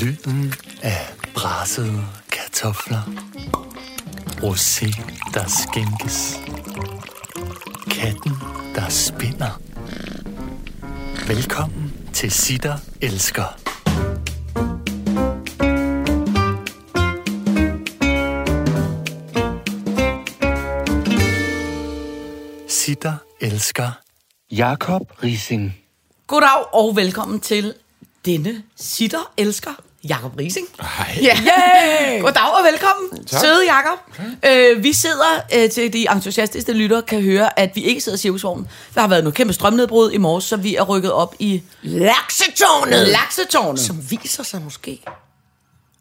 Lyden af brassede kartofler. Rosé, der skænkes. Katten, der spinder. Velkommen til Sitter Elsker. Sitter Elsker. Jakob Rising. Goddag og velkommen til denne sitter elsker Jakob Rising. Hej. Yeah. Goddag og velkommen, tak. søde Jakob. Øh, vi sidder øh, til de entusiastiske lyttere kan høre, at vi ikke sidder i cirkusvognen. Der har været noget kæmpe strømnedbrud i morges, så vi er rykket op i Laksetårnet! laksetårnet. Som viser sig måske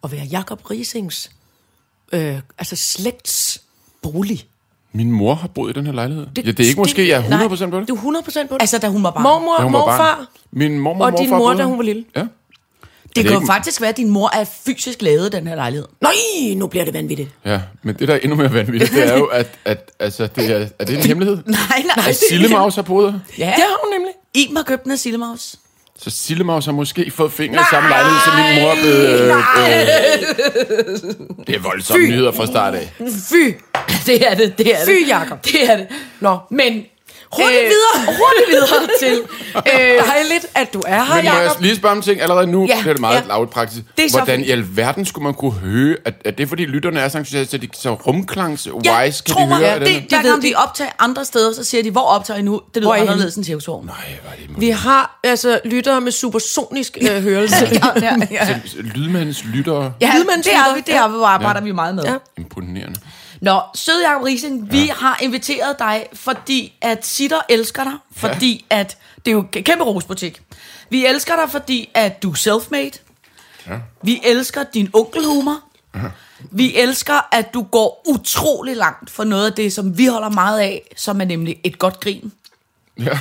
at være Jakob Risings øh, altså slægts bolig. Min mor har boet i den her lejlighed. Det, ja, det er ikke måske, jeg er 100% nej, på det. Du er 100% på det. Altså, da hun var barn. Mormor, Da hun var morfar barn. Min mormor og morfar din mor, boede da hun var lille. Ja. det det kan jo ikke- faktisk være, at din mor er fysisk lavet den her lejlighed. Nej, nu bliver det vanvittigt. Ja, men det, der er endnu mere vanvittigt, det er jo, at, at altså, det er, er det en hemmelighed? Nej, nej. At Sillemaus har boet her? Ja, Det har hun nemlig. Iben har købt den af Sillemaus. Så Sillemaus har måske fået fingre i samme lejlighed, som min mor er blevet... Øh, øh, det er voldsomme nyheder fra start af. Fy! Det er det, det er det. Fy, Jacob. Det er det. Nå. Men... Hurtigt videre. Hurtigt videre til... Øh, Dejligt, at du er her, Men må jeg Jacob. lige spørge om ting allerede nu? Ja, Ja, det er det meget ja. ja. lavpraktisk. Det er så Hvordan i alverden skulle man kunne høre, at, at det er fordi lytterne er så entusiaste, at de så rumklangs Ja, kan de mig, høre ja, det, den? det hver gang vi optager andre steder, så siger de, hvor optager I nu? Det lyder Hvor er I henne? anderledes end cirkusvognen. Nej, er det Vi har altså lyttere med supersonisk øh, hørelse. ja, ja. Så Lydmandens lyttere. Ja, Lydmandens det er vi, det er vi, arbejder vi meget med. Ja. Imponerende. Nå, søde Jacob Rising, vi har inviteret dig, fordi at Sitter elsker dig, fordi at, det er jo en kæmpe rosbutik. Vi elsker dig, fordi at du er self-made. Ja. Vi elsker din onkelhumor. Vi elsker, at du går utrolig langt for noget af det, som vi holder meget af, som er nemlig et godt grin. Ja.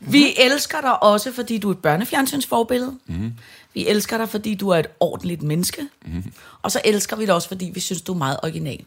Vi elsker dig også, fordi du er et børnefjernsynsforbillede. Mm. Vi elsker dig, fordi du er et ordentligt menneske. Mm. Og så elsker vi dig også, fordi vi synes, du er meget original.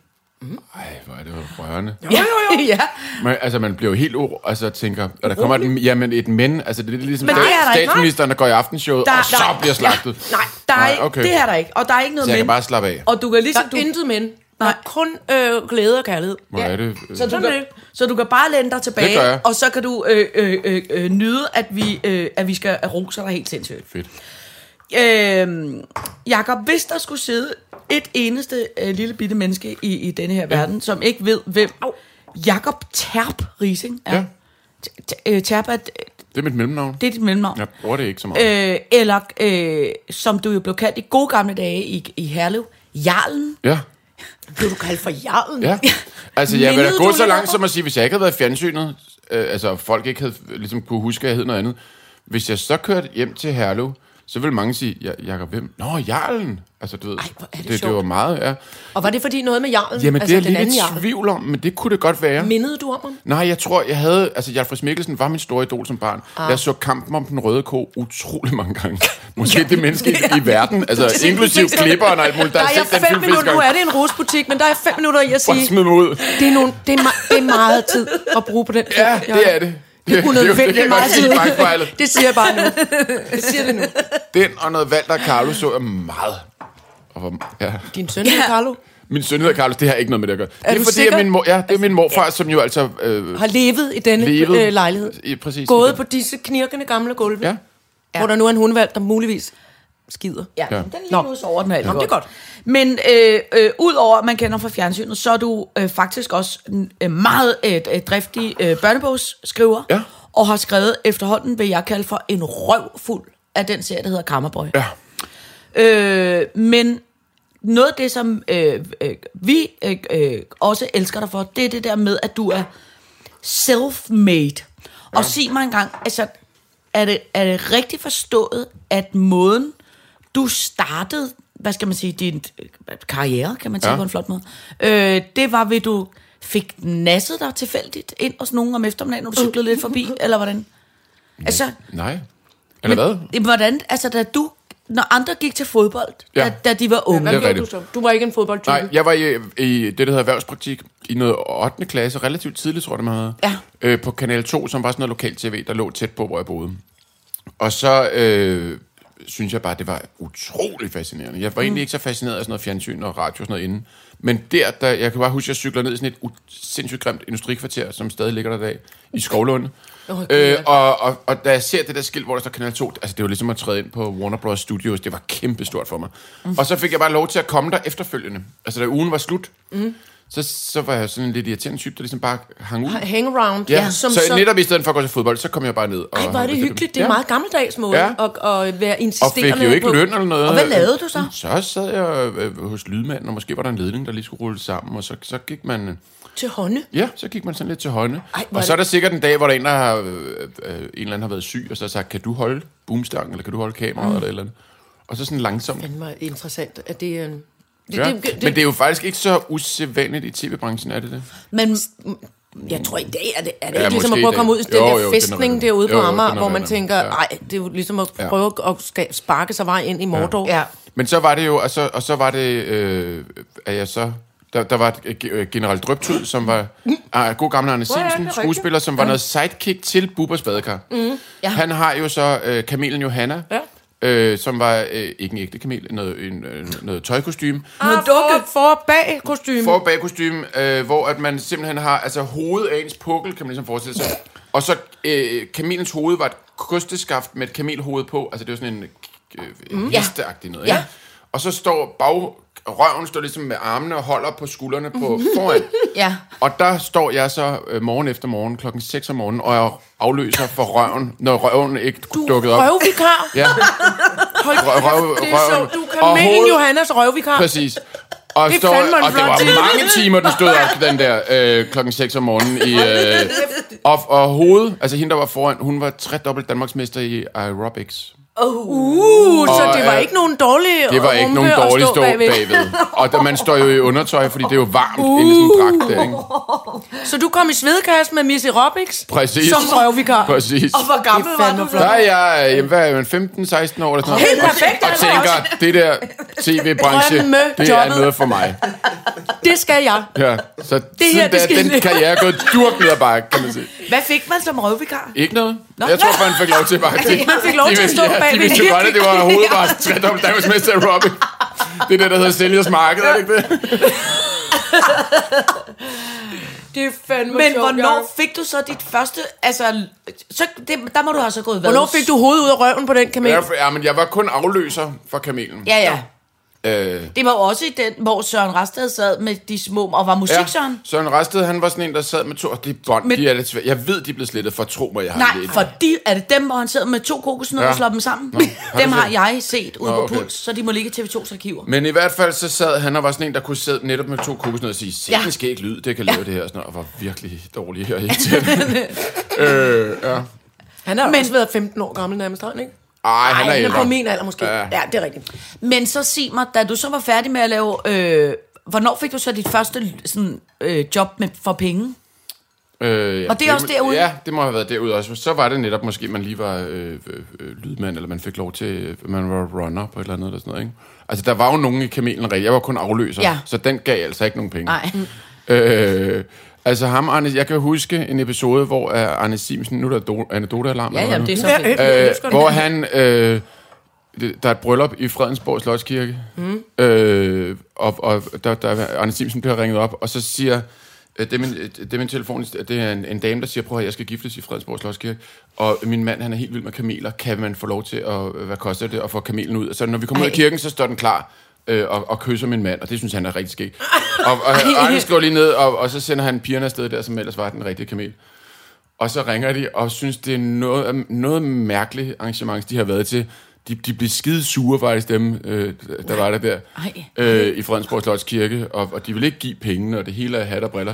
Ej, hvor er det jo rørende. Jo, jo, jo. ja. Men, altså, man bliver jo helt uro, altså tænker, og der kommer et, jamen, et men, altså det er ligesom Men det er der ikke. statsministeren, der går i aftenshowet, Der- og så der- bliver slagtet. Nej, der er Nej, ikke, okay. det er der ikke. Og der er ikke noget Så jeg men. kan bare slappe af. Og du kan Der ligesom... er Du, intet men. Der Nej. er kun øh, glæde og kærlighed. Hvor er det? øh, så, du kan, så du kan bare læne dig tilbage, Det gør jeg. og så kan du øh, øh, øh, øh, nyde, at vi, øh, at vi skal rose dig helt sindssygt. Fedt. Øh, Jakob, hvis der skulle sidde et eneste øh, lille bitte menneske i, i denne her verden, som ikke ved, hvem Jakob Terp Rising er. Ja. T- øh, Terp er, Det er mit mellemnavn. det er dit mellemnavn. Jeg bruger det ikke så meget. Øh, eller øh, som du jo blev kaldt i gode gamle dage i, i Herlev, Jarlen. Ja. Blev du kaldt for jarlen? Ja. Altså, jeg vil da gå så langt om- som at sige, hvis jeg ikke havde været fjernsynet, øh, altså folk ikke havde ligesom kunne huske, at jeg hed noget andet. Hvis jeg så kørte hjem til Herlev, så ville mange sige, ja, Jakob, hvem? Nå, Jarlen. Altså, du ved, Ej, hvor er det det, det sjovt. var meget, ja. Og var det fordi noget med jarlen? Jamen, altså, det er jeg anden i jarl? tvivl om, men det kunne det godt være. Mindede du om ham? Nej, jeg tror, jeg havde... Altså, Jalfred Mikkelsen var min store idol som barn. Ah. Jeg så kampen om den røde ko utrolig mange gange. Måske det menneske i, i verden. Altså, inklusiv klipperen og alt muligt. Der Der er den fem minutter, nu er det en rusbutik, men der er fem minutter i at Bare sige, smid mig ud. det er, nogle, det, er det er meget tid at bruge på den. Ja, det er det. Det, det, det, det, det meget godt sige. Det siger jeg bare nu. Det siger det nu. Den og noget Walter og Carlo så jeg meget. Og hvor, ja. Din søn, ja. Carlo, Min søn hedder Carlos, det har ikke noget med det at gøre. det er fordi, sikker? at min, mor, ja, det er min morfar, som jo altså øh, har levet i denne Levet. øh, lejlighed. i, præcis. Gået på disse knirkende gamle gulve, Ja. hvor der nu er en hundvalg, der muligvis skider. Ja, Ja. ja. den lige sover den alt Nå, det er godt. Men øh, øh, udover at man kender fra fjernsynet, så er du øh, faktisk også øh, meget øh, øh, driftig øh, børnebogsskriver. Ja. Og har skrevet efterhånden, vil jeg kalde for en røvfuld af den serie, der hedder Kammerboy. Ja. Øh, men noget af det, som øh, øh, vi øh, øh, også elsker dig for, det er det der med, at du er self-made. Ja. Og sig mig engang, altså, er det, er det rigtigt forstået, at måden, du startede, hvad skal man sige, din øh, karriere, kan man sige Ja. ja. på en flot måde, øh, det var ved, du fik nasset dig tilfældigt ind hos nogen om eftermiddagen, når du cyklede lidt forbi, eller hvordan? Altså, Nej. Eller hvad? men, hvordan, altså da du, når andre gik til fodbold, Ja. ja. da, da de var unge, det er Hvad du så? Du var ikke en fodboldtype. Nej, jeg var i, i det, der hedder erhvervspraktik i noget 8. klasse, relativt tidligt, tror jeg, det man havde. Ja. Øh, på Kanal 2, som var sådan noget lokal tv, der lå tæt på, hvor jeg boede. Og så øh, synes jeg bare, det var utrolig fascinerende. Jeg var egentlig ikke så fascineret af sådan noget fjernsyn og radio og sådan noget inden. Men der, der jeg kan bare huske, at jeg cykler ned i sådan et sindssygt grimt industrikvarter, som stadig ligger der i dag, i Skovlund. Åh, øh, og, og, og, da jeg ser det der skilt, hvor der står Kanal 2, altså det var ligesom at træde ind på Warner Bros. Studios, det var kæmpestort for mig. Mm. Og så fik jeg bare lov til at komme der efterfølgende. Altså da ugen var slut, mm. Så, så var jeg sådan en lidt irriterende type, der ligesom bare hang ud. Hang around. Ja, som, så, så netop i stedet for at gå til fodbold, så kom jeg bare ned. Og, Ej, hvor er det og- hyggeligt. Det er en Ja. meget gammeldags måde Ja. at, at være Og insisterende fik jo ikke på. løn eller noget. Og hvad lavede du så? Så sad jeg øh, hos lydmanden, og måske var der en ledning, der lige skulle rulle sammen, og så, så gik man... Til hånde. Ja, så gik man sådan lidt til hånde. Ej, og er så er der sikkert en dag, hvor der er en, der har, øh, øh, en eller anden har været syg, og så har sagt, kan du holde boomstangen, eller kan du holde kameraet, mm. eller eller andet. Og så sådan langsomt. Det var interessant, at det er en... Det, Ja. det, det, Men det er jo faktisk ikke så usædvanligt i tv-branchen, er det det? Men Jeg tror i dag er det, er det Ja, ikke ligesom at prøve at komme ud i den Jo, der jo, den er festning rigtig. derude på Jo, Amager, den er hvor man tænker, Ja. nej, det er jo ligesom at Ja. prøve at ska- sparke sig vej ind i Mordor. ja. Men så var det jo, og så, og så var det, øh, at jeg så... Der, der var et, general Drøbtud, som var ah, god gamle Arne ja, Simsen, rigtigt. skuespiller, som var noget sidekick til Bubbers Badekar. Mm. Ja. Han har jo så øh, kamelen Johanna, Ja. Øh, som var øh, ikke en ægte kamel, noget, en, øh, noget tøjkostyme. Noget dukke. For, bag kostume. For bagkostyme, øh, hvor at man simpelthen har altså hovedet af ens pukkel, kan man ligesom forestille sig. Og så øh, kamelens hoved var et kosteskaft med et kamelhoved på. Altså det var sådan en øh, mm. noget. Ja. Ja. Og så står bag, røven står ligesom med armene og holder på skuldrene på foran. Ja. Og der står jeg så øh, morgen efter morgen klokken 6 om morgenen, og jeg afløser for røven, når røven ikke Du dukkede op. røvvikar. Ja, Hold, røv, røv, det er så, røven. du Og kamelen hovedet- Johannes røvvikar. Præcis. Og, Det en og det var mange timer, du stod op den der øh, klokken 6 om morgenen. I, øh, og, og hovedet, altså hende, der var foran, hun var tredobbelt Danmarksmester i aerobics. Uh, så Og, det var øh, ikke nogen dårlige Det var ikke nogen at dårlig stå stå bagved. Og der, man står jo i undertøj, fordi det er jo varmt uh. inde i sådan en dragt der, ikke? Så du kom i svedkasse med Missy Robics Præcis. som røvvikar. Præcis. Og hvor gammel Det er var du? Der er jeg, øh, jamen, hvad er man, 15-16 år eller sådan noget. Helt perfekt, Og, og tænker, det der tv-branche, det er noget for mig. Det skal jeg. Ja, så det her, det da, skal den jeg- karriere er gået durk ned ad bakke, kan man sige. Hvad fik man som røvvikar? Ikke noget. Nå. Jeg tror, man fik lov til bare... Altså, man fik lov til at stå bag De vidste jo godt, at det var hovedet var tredobbelt Danmarksmester i Robin. Det er det, der hedder sælgers marked, er det ikke det? Det er fandme Men sjovt, hvornår fik du så dit første... Altså, så, det, der må du have så gået hvad? Hvornår fik du hovedet ud af røven på den kamel? Ja, for, ja, men jeg var kun afløser for kamelen. Ja, ja. Øh, Det var også i den, hvor Søren Rasted sad med de små... Og var musik, ja. Søren? Søren Rasted, han var sådan en, der sad med to... Og det er bånd, Men- de er lidt svære. Jeg ved, de er blevet slettet for tro mig, jeg har Nej, for de, er det dem, hvor han sidder med to kokosnødder Ja. og slår dem sammen? Nå, har dem har jeg set ude Nå, på okay. Puls, så de må ligge i TV2's arkiver. Men i hvert fald så sad han og var sådan en, der kunne sidde netop med to kokosnødder og sige, se, Ja. ikke lyd, det kan lave det her. Og, sådan og var virkelig dårlig og irriterende. øh, ja. Han har Men- også været 15 år gammel nærmest, han ikke? Ej, han er Ej, ældre. på min alder måske. Ja. Ja. ja, det er rigtigt. Men så sig mig, da du så var færdig med at lave... Øh, hvornår fik du så dit første sådan, øh, job med, for penge? Øh, ja, Og det er også derude? Ja, det må have været derude også. Så var det netop måske, man lige var øh, øh, øh, lydmand, eller man fik lov til, øh, man var runner på et eller andet, eller sådan noget, ikke? Altså, der var jo nogen i kamelen rigtig. Jeg var kun afløser, Ja. så den gav altså ikke nogen penge. Nej. Øh, altså ham, Arne, jeg kan huske en episode, hvor uh, Arne Simsen, nu er der do, anekdote-alarm. Ja, ja, det er så øh, hvor han... Øh, der er et bryllup i Fredensborg Slotskirke, mm. øh, og, og der, der, Arne Simsen bliver ringet op, og så siger, øh, det er min, det er min telefon, det er en, en dame, der siger, prøv at jeg skal giftes i Fredensborg Slotskirke, og min mand, han er helt vild med kameler, kan man få lov til at, hvad koster det, at få kamelen ud? Så når vi kommer ud af Ej. kirken, så står den klar, øh, og, og kysser min mand, og det synes han er rigtig skægt. Og, og Arne skriver lige ned, og, og så sender han pigerne afsted der, som ellers var den rigtige kamel. Og så ringer de og synes, det er noget, noget mærkeligt arrangement, de har været til. De, de blev skide sure faktisk, dem, øh, der var der der øh, i Fredensborg Slots Kirke, og, og de vil ikke give pengene, og det hele er hat og briller.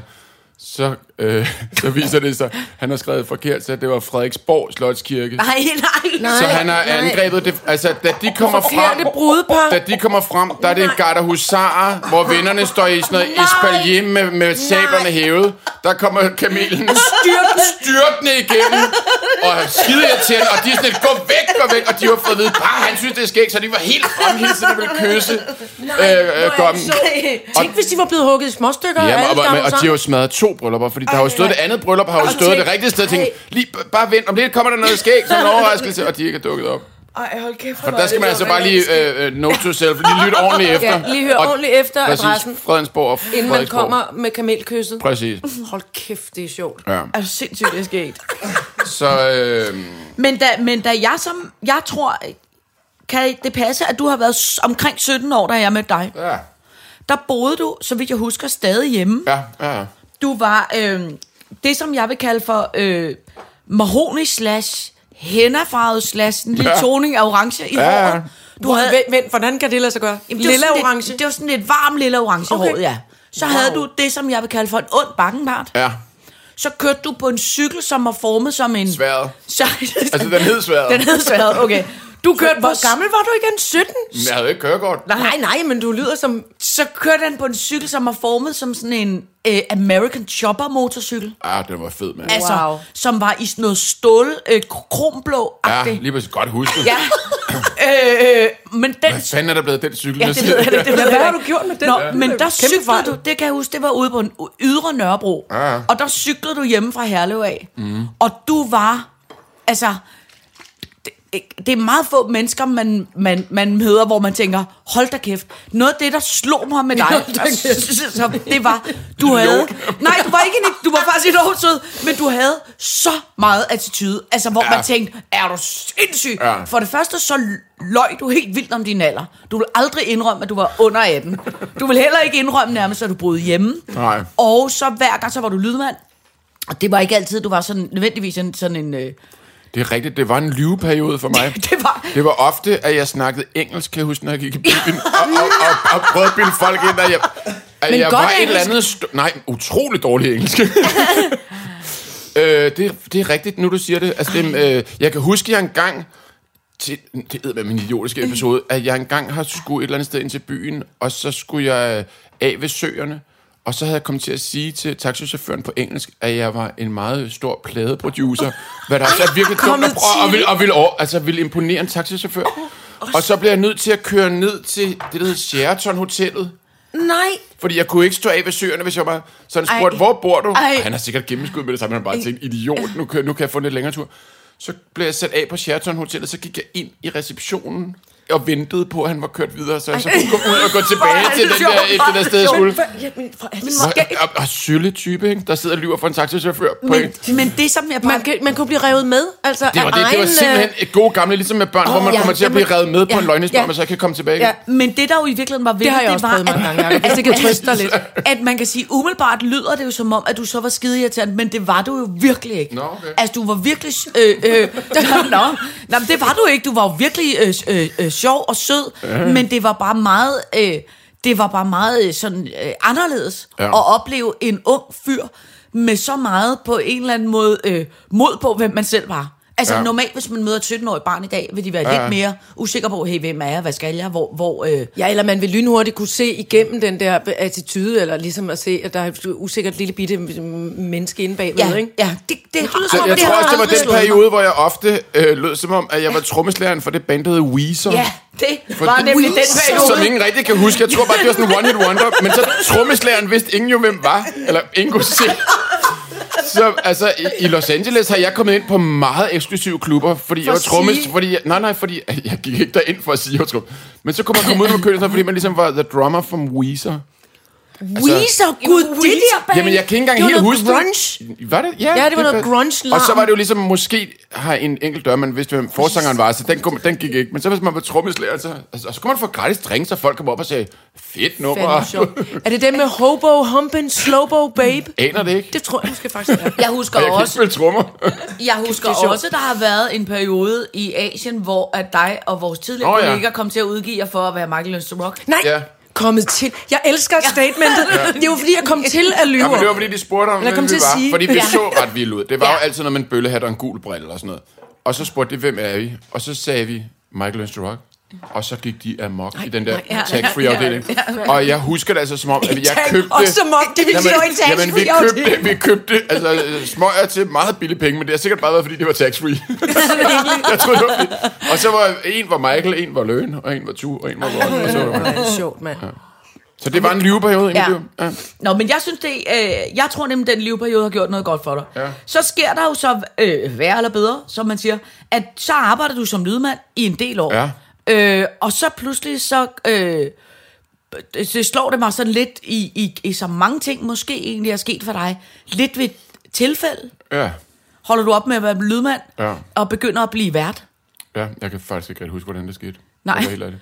Så, øh, så viser det sig, han har skrevet forkert, så det var Frederiksborg Slotskirke. Nej, nej. Nej. Så han har nej. angrebet det, altså da de kommer Forkerte frem, brudepar. da de kommer frem, der er det en garder husarer, hvor vennerne står i sådan noget espalier med, med sablerne hævet. Der kommer kamelen styrtende, styrtende igennem, og skide irriterende, og de er sådan lidt, gå væk, gå væk, og de har fået at vide, bare han synes, det er skægt, så de var helt fremhilset, de ville kysse øh, øh, gommen. Tænk, hvis de var blevet hugget i små stykker. Ja, alle og, og, sammen og de har jo smadret to bryllupper, fordi der har jo stået det andet bryllup, har jo stået tænk, det rigtige sted, og tænkt, ej. lige bare vent, om lidt kommer der noget skæg, som en overraskelse, og de ikke er dukket op. Ej, hold kæft. For der skal man altså bare lige øh, øh, note to self, lige lytte ordentligt efter. Ja, lige høre Og- ordentligt efter Præcis, adressen, Fredensborg og inden man kommer med kamelkysset. Præcis. Hold kæft, det er sjovt. Ja. Er du sindssygt, det er sket. Så øh, Men da, men da jeg som, jeg tror, kan det passe, at du har været omkring 17 år, da jeg mødte dig. ja, Der boede du, så vidt jeg husker, stadig hjemme. ja, ja. Du var øh, det, som jeg vil kalde for øh, mahoni slash hennafarvet slash en lille Ja. toning af orange i Ja, håret. Du Hvor, havde, vent, vent, hvordan kan det lade sig gøre? Jamen, det var Lilla orange? Lidt, det var sådan lidt varm lille orange Okay. okay. håret, ja. Så wow. havde du det, som jeg vil kalde for en ond bakkenbart. ja. Så kørte du på en cykel, som var formet som en... Sværet. Så, Altså, den hed sværet. Den hed sværet, okay. Du kørte. Hvor gammel var du igen? 17? Men Jeg havde ikke kørekort. Nej, nej, men du lyder som... Så kørte han på en cykel, som var formet som sådan en øh, American Chopper motorcykel. Ah, den var fed, mand. Altså, Wow. som var i sådan noget stål, øh, kromblå Ja, -agtigt. lige præcis. Godt husket. Ja. øh, men den... Hvad fanden er der blevet den cykel? Ja, det ved jeg, det, det ved Hvad har du gjort med den? Nå, Ja. men der cyklede fejl. du, det kan jeg huske, det var ude på en ydre Nørrebro. Ja. Og der cyklede du hjemme fra Herlev af. Mm. Og du var, altså, det, er meget få mennesker, man, man, man møder, hvor man tænker, hold da kæft. Noget af det, der slog mig med dig, kæft. så det var, du havde... Nej, du var ikke en, du var faktisk år sød, men du havde så meget attitude. Altså, hvor ja. man tænkte, er du sindssyg? Ja. For det første, så løj du helt vildt om din alder. Du vil aldrig indrømme, at du var under 18. Du vil heller ikke indrømme nærmest, at du boede hjemme. Nej. Og så hver gang, så var du lydmand. Og det var ikke altid, du var sådan, nødvendigvis en, sådan en... Øh, Det er rigtigt, det var en lyveperiode for mig. det var... Det var ofte, at jeg snakkede engelsk, kan jeg huske, når jeg gik i byen, og, og, og, og prøvede at bilde folk ind, at jeg, at Men jeg var et eller engelsk. andet... St- nej, utrolig dårlig engelsk. øh, det, det er rigtigt, nu du siger det. Altså, det øh, jeg kan huske, at jeg engang... Til, det er min idiotiske episode, at jeg engang har skulle et eller andet sted ind til byen, og så skulle jeg af ved søerne, og så havde jeg kommet til at sige til taxichaufføren på engelsk, at jeg var en meget stor pladeproducer, hvad der også er virkelig dumt at prøve, og til. vil, og vil, over, altså vil imponere en taxichauffør. Og så blev jeg nødt til at køre ned til det, der hedder Sheraton Hotellet. Nej. Fordi jeg kunne ikke stå af ved søerne, hvis jeg var sådan Ej. spurgt, hvor bor du? Ej. Han har sikkert gennemskud med det samme, han bare tænkt, idiot, nu kan, nu kan jeg få en lidt længere tur. Så blev jeg sat af på Sheraton Hotellet, så gik jeg ind i receptionen og ventede på, at han var kørt videre, så jeg så kunne gå ud og gå tilbage Hvor til det den der, det der sted, jeg skulle. Ja, men, for, er det Og, skægt? og, type, ikke? der sidder og lyver for en taxichauffør. På Men, en. men det, som jeg bare... man, kan, man kunne blive revet med, altså Det var, det, det var simpelthen øh, et god gamle, ligesom med børn, hvor man ja, kommer til at blive jamen, revet med på ja, en løgnehistorie, ja. og så kan komme tilbage. Ja. Men det, der jo i virkeligheden var vigtigt, Det har jeg også var, at, gange, hvis det kan trøste dig lidt. at man kan sige, umiddelbart lyder det jo som om, at du så var skide irriterende, men det var du jo virkelig ikke. Nå, okay. Altså, du var virkelig... Øh, øh, nå, det var du ikke. Du var jo virkelig øh, øh, sjov og sød, men det var bare meget... Øh, det var bare meget øh, sådan øh, anderledes Ja. ja. at opleve en ung fyr med så meget på en eller anden måde øh, mod på, hvem man selv var. Altså Ja. normalt, hvis man møder et 17-årigt barn i dag, vil de være ja. Lidt mere usikre på, hey, hvem er jeg, hvad skal jeg, hvor... hvor øh, Ja, eller man vil lynhurtigt kunne se igennem den der attitude, eller ligesom at se, at der er et usikkert lille bitte menneske inde bagved, ja, ikke? ja, det, det lyder Så som om, jeg det tror også, det var den mig. periode, hvor jeg ofte øh, lød som om, at jeg var trommeslæren for det band, der hed Weezer. Ja, det var det- nemlig den periode. Som ingen rigtig kan huske. Jeg tror bare, det var sådan en one-hit wonder. Men så trommeslæren vidste ingen jo, hvem var. Eller ingen kunne se. Så altså, i, i Los Angeles har jeg kommet ind på meget eksklusive klubber, fordi jeg var at trommes, sige- fordi jeg, nej, nej, fordi jeg gik ikke derind for at sige, jeg var trommes. Men så kunne man komme ud på køen, fordi man ligesom var the drummer from Weezer. Weezer, gud, det der band. Jamen, jeg kan ikke engang Det var helt noget huske grunge. det. Var det? Ja, Ja, det var noget grunge-larm. Og så var det jo ligesom, måske har en enkelt dør, man vidste, hvem forsangeren var, så den, kunne, den gik ikke. Men så hvis man var trommeslager, så, altså, så kunne man få gratis drinks, så folk kom op og sagde, fedt nummer. Er det den med Hobo, Humpin, Slowbo, Babe? Aner det ikke. Det tror jeg måske faktisk, det er. Jeg husker Og jeg også, spille trommer. jeg husker Det er også, der har været en periode i Asien, hvor at dig og vores tidligere oh, ja. kolleger kom til at udgive jer for at være Michael to Rock. Nej, Ja. Kommet til. Jeg elsker statementet. Det er jo fordi, jeg kom til at lyve. Ja, men det var fordi, de spurgte om, Eller hvem vi var. sige. Fordi vi Ja. så ret vildt ud. Det var Ja. jo altid noget med en bøllehat og en gul brille og sådan noget. Og så spurgte de, hvem er vi? Og så sagde vi, Michael Learns to Rock. Og så gik de amok i den der ja, tax-free ja, afdeling. Og jeg husker det altså som om, at jeg købte... Og som om det Jamen, jo ikke ikke Jamen, vi købte, vi købte altså, smøger til meget billige penge, men det har sikkert bare været, fordi det var tax-free. jeg troede, det var fordi. Og så var en var Michael, en var Løn, og en var Tu, og en var Ron. Og så var Det sjovt, mand. Så det var en liveperiode i Ja. Ja. Nå, men jeg synes det, øh, jeg tror nemlig, den liveperiode har gjort noget godt for dig. Ja. Så sker der jo så øh, værre eller bedre, som man siger, at så arbejder du som lydmand i en del år. Ja. Øh, og så pludselig så... Øh, det slår det mig sådan lidt i, i, i så mange ting, måske egentlig er sket for dig. Lidt ved tilfælde. ja. Holder du op med at være lydmand, Ja. og begynder at blive vært. Ja, jeg kan faktisk ikke huske, hvordan det skete. Nej. Jeg er helt ærlig.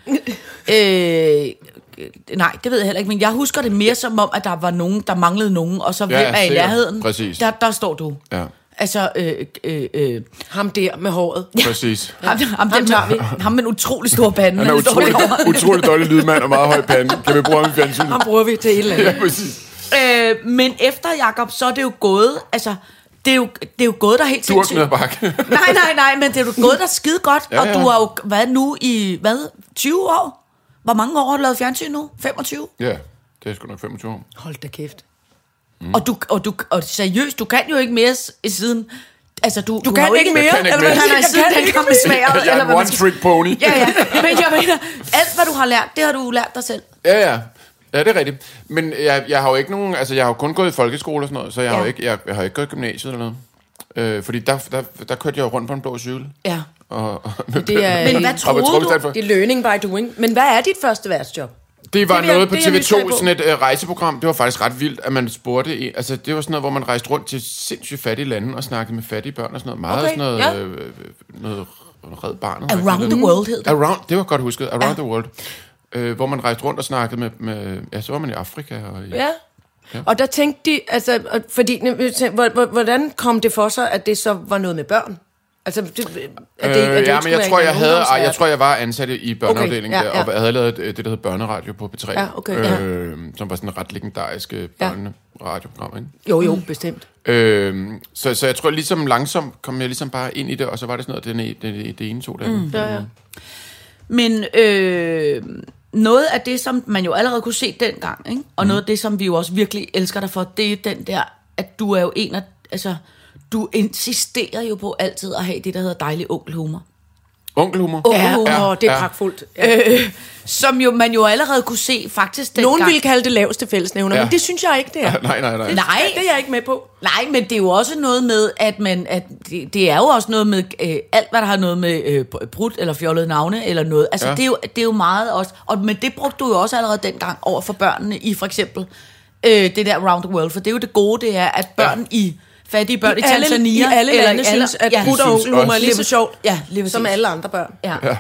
Øh, nej, det ved jeg heller ikke, men jeg husker det mere som om, at der var nogen, der manglede nogen, og så Ja, hvem er i nærheden? Præcis. Der, der står du. Ja, Altså, øh, øh, øh, Ham der med håret. præcis. ham, ham, ham, tager vi. ham med en utrolig stor pande. Han er utrolig, utrolig dårlig lydmand og meget høj pande. Kan vi bruge ham i fjernsynet? Ham bruger vi til et eller andet. Ja, præcis. øh, men efter Jakob så er det jo gået, altså, det er jo, det er jo gået der helt sindssygt. ad bakke. Nej, nej, nej, men det er jo gået der skide godt, Ja, og ja. du har jo været nu i, hvad, 20 år? Hvor mange år har du lavet fjernsyn nu? 25? ja, det er sgu nok 25 år. Hold da kæft. Mm. Og, du, og, du, og seriøst, du kan jo ikke mere siden... Altså, du, du, kan har jo ikke mere, kan ikke eller mere. hvad? Nej, nej, Jeg siden kan den kom med smager, Jeg er eller en hvad man one-trick pony. Ja, ja. Men jeg mener, alt hvad du har lært, det har du lært dig selv. Ja, ja. Ja, det er rigtigt. Men jeg, jeg har jo ikke nogen... Altså, jeg har jo kun gået i folkeskole og sådan noget, så jeg, ja. har, jo ikke, jeg, jeg har ikke gået i gymnasiet eller noget. Øh, fordi der, der, der kørte jeg rundt på en blå cykel. Ja. Og, og, Det er, Men hvad troede med du? det er learning by doing. Men hvad er dit første værtsjob? Det var Det jeg- noget på det er jeg nysgerrig TV2, på. sådan et uh, rejseprogram. Det var faktisk ret vildt, at man spurgte... I, altså, det var sådan noget, hvor man rejste rundt til sindssygt fattige lande og snakkede med fattige børn og sådan noget. Meget Okay, sådan noget... ja. Øh, øh, noget red barnet. Around the world hed det. Around, det var godt husket. Around ja. the world. Øh, hvor man rejste rundt og snakkede med, med... Ja, så var man i Afrika og i... Ja. Og der tænkte de, altså, fordi, hvor- hvor- hvordan kom det for sig, at det så var noget med børn? Altså, det, at det, at det Øh, ja, men jeg tror, jeg havde, ungdomsvært? jeg tror, jeg var ansat i børneafdelingen Okay, ja, der, og ja. jeg havde lavet det, der hedder Børneradio på P3, Ja, okay, ja. øh, som var sådan en ret legendarisk Ja. børneradioprogram, ikke? Jo, jo, bestemt. Øh, så, så jeg tror ligesom langsomt kom jeg ligesom bare ind i det, og så var det sådan noget, det, det, det, det ene det andet. Mm. Ja, ja. Men øh, noget af det, som man jo allerede kunne se dengang, ikke? og mm. noget af det, som vi jo også virkelig elsker dig for, det er den der, at du er jo en af, altså, du insisterer jo på altid at have det, der hedder dejlig onkelhumor. Onkelhumor. Ja, ja, og det er ja. pragtfuldt. Ja. Øh, som jo man jo allerede kunne se faktisk dengang. Nogen ville kalde det laveste fællesnævner, Ja. ja. men det synes jeg ikke, det er. Nej, nej, nej. Nej, Det er jeg ikke med på. Nej, men det er jo også noget med, at man, at det, det er jo også noget med, øh, alt hvad der har noget med øh, brudt eller fjollet navne eller noget. Altså, Ja. ja. det, er jo, det er jo meget også, og men det brugte du jo også allerede dengang over for børnene i for eksempel øh, det der Round the World, for det er jo det gode, det er, at børn ja. i fattige børn i, I alle, Tanzania, i alle eller lande synes, at ja, brudt og synes onkelhumor er lige så sjovt, Ja, lige som alle andre børn. Ja. Ja.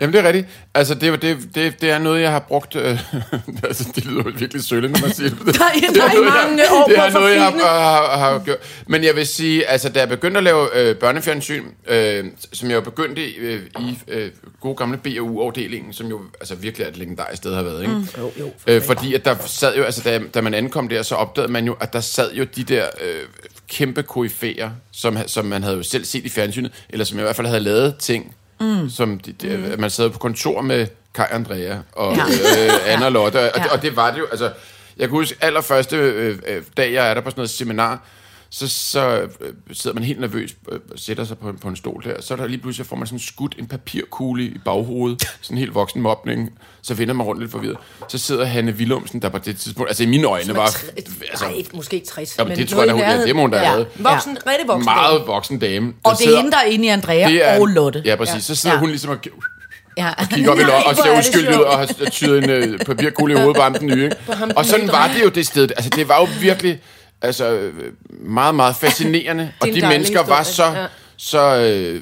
Jamen, det er rigtigt. Altså, det, er det, det, det er noget, jeg har brugt... Øh, altså, det lyder jo virkelig sølle, når man siger det. Der er- der er noget, mange jeg, år Det er noget, jeg har, har, har gjort. Men jeg vil sige, altså, da jeg begyndte at lave øh, børnefjernsyn, øh, som jeg jo begyndte i, øh, i øh, gode gamle B&U-afdelingen, som jo altså, virkelig er et legendarisk sted har været, ikke? Mm. Jo, jo. Øh, fordi at der sad jo, altså da, da man ankom der, så opdagede man jo, at der sad jo de der øh, kæmpe koryfæer, som, som man havde jo selv set i fjernsynet, eller som i hvert fald havde lavet ting, mm. som de, de, mm. man sad på kontor med Kai Andrea og Ja. øh, Anna og Lotte, og, Ja. det, og det var det jo, altså, jeg kan huske allerførste øh, øh, dag, jeg er der på sådan noget seminar, så, så øh, sidder man helt nervøs øh, og sætter sig på, en- på en stol der. Så er der lige pludselig, får man sådan skudt en papirkugle i baghovedet. Sådan en helt voksen mobning. Så vender man rundt lidt forvirret. Så sidder Hanne Willumsen, der på det tidspunkt... Altså i mine øjne var... Altså, Nej, måske ikke 60. Jamen, det men tror jeg, hun- ja, det må hun da Ja. lavet. Voksen, rigtig voksen. meget voksen dame. Og det er sidder- hende, der er inde i Andrea det er, og Lotte. Ja, præcis. Så sidder Ja. hun ligesom og Ja. kigger op i lov og ser er det uskyldig ud og har tyret en øh, papirkugle i hovedet ham den nye. Ikke? Og sådan var det jo det sted. Altså, det var jo virkelig altså, meget, meget fascinerende. og de mennesker var så, historie, ja. så øh,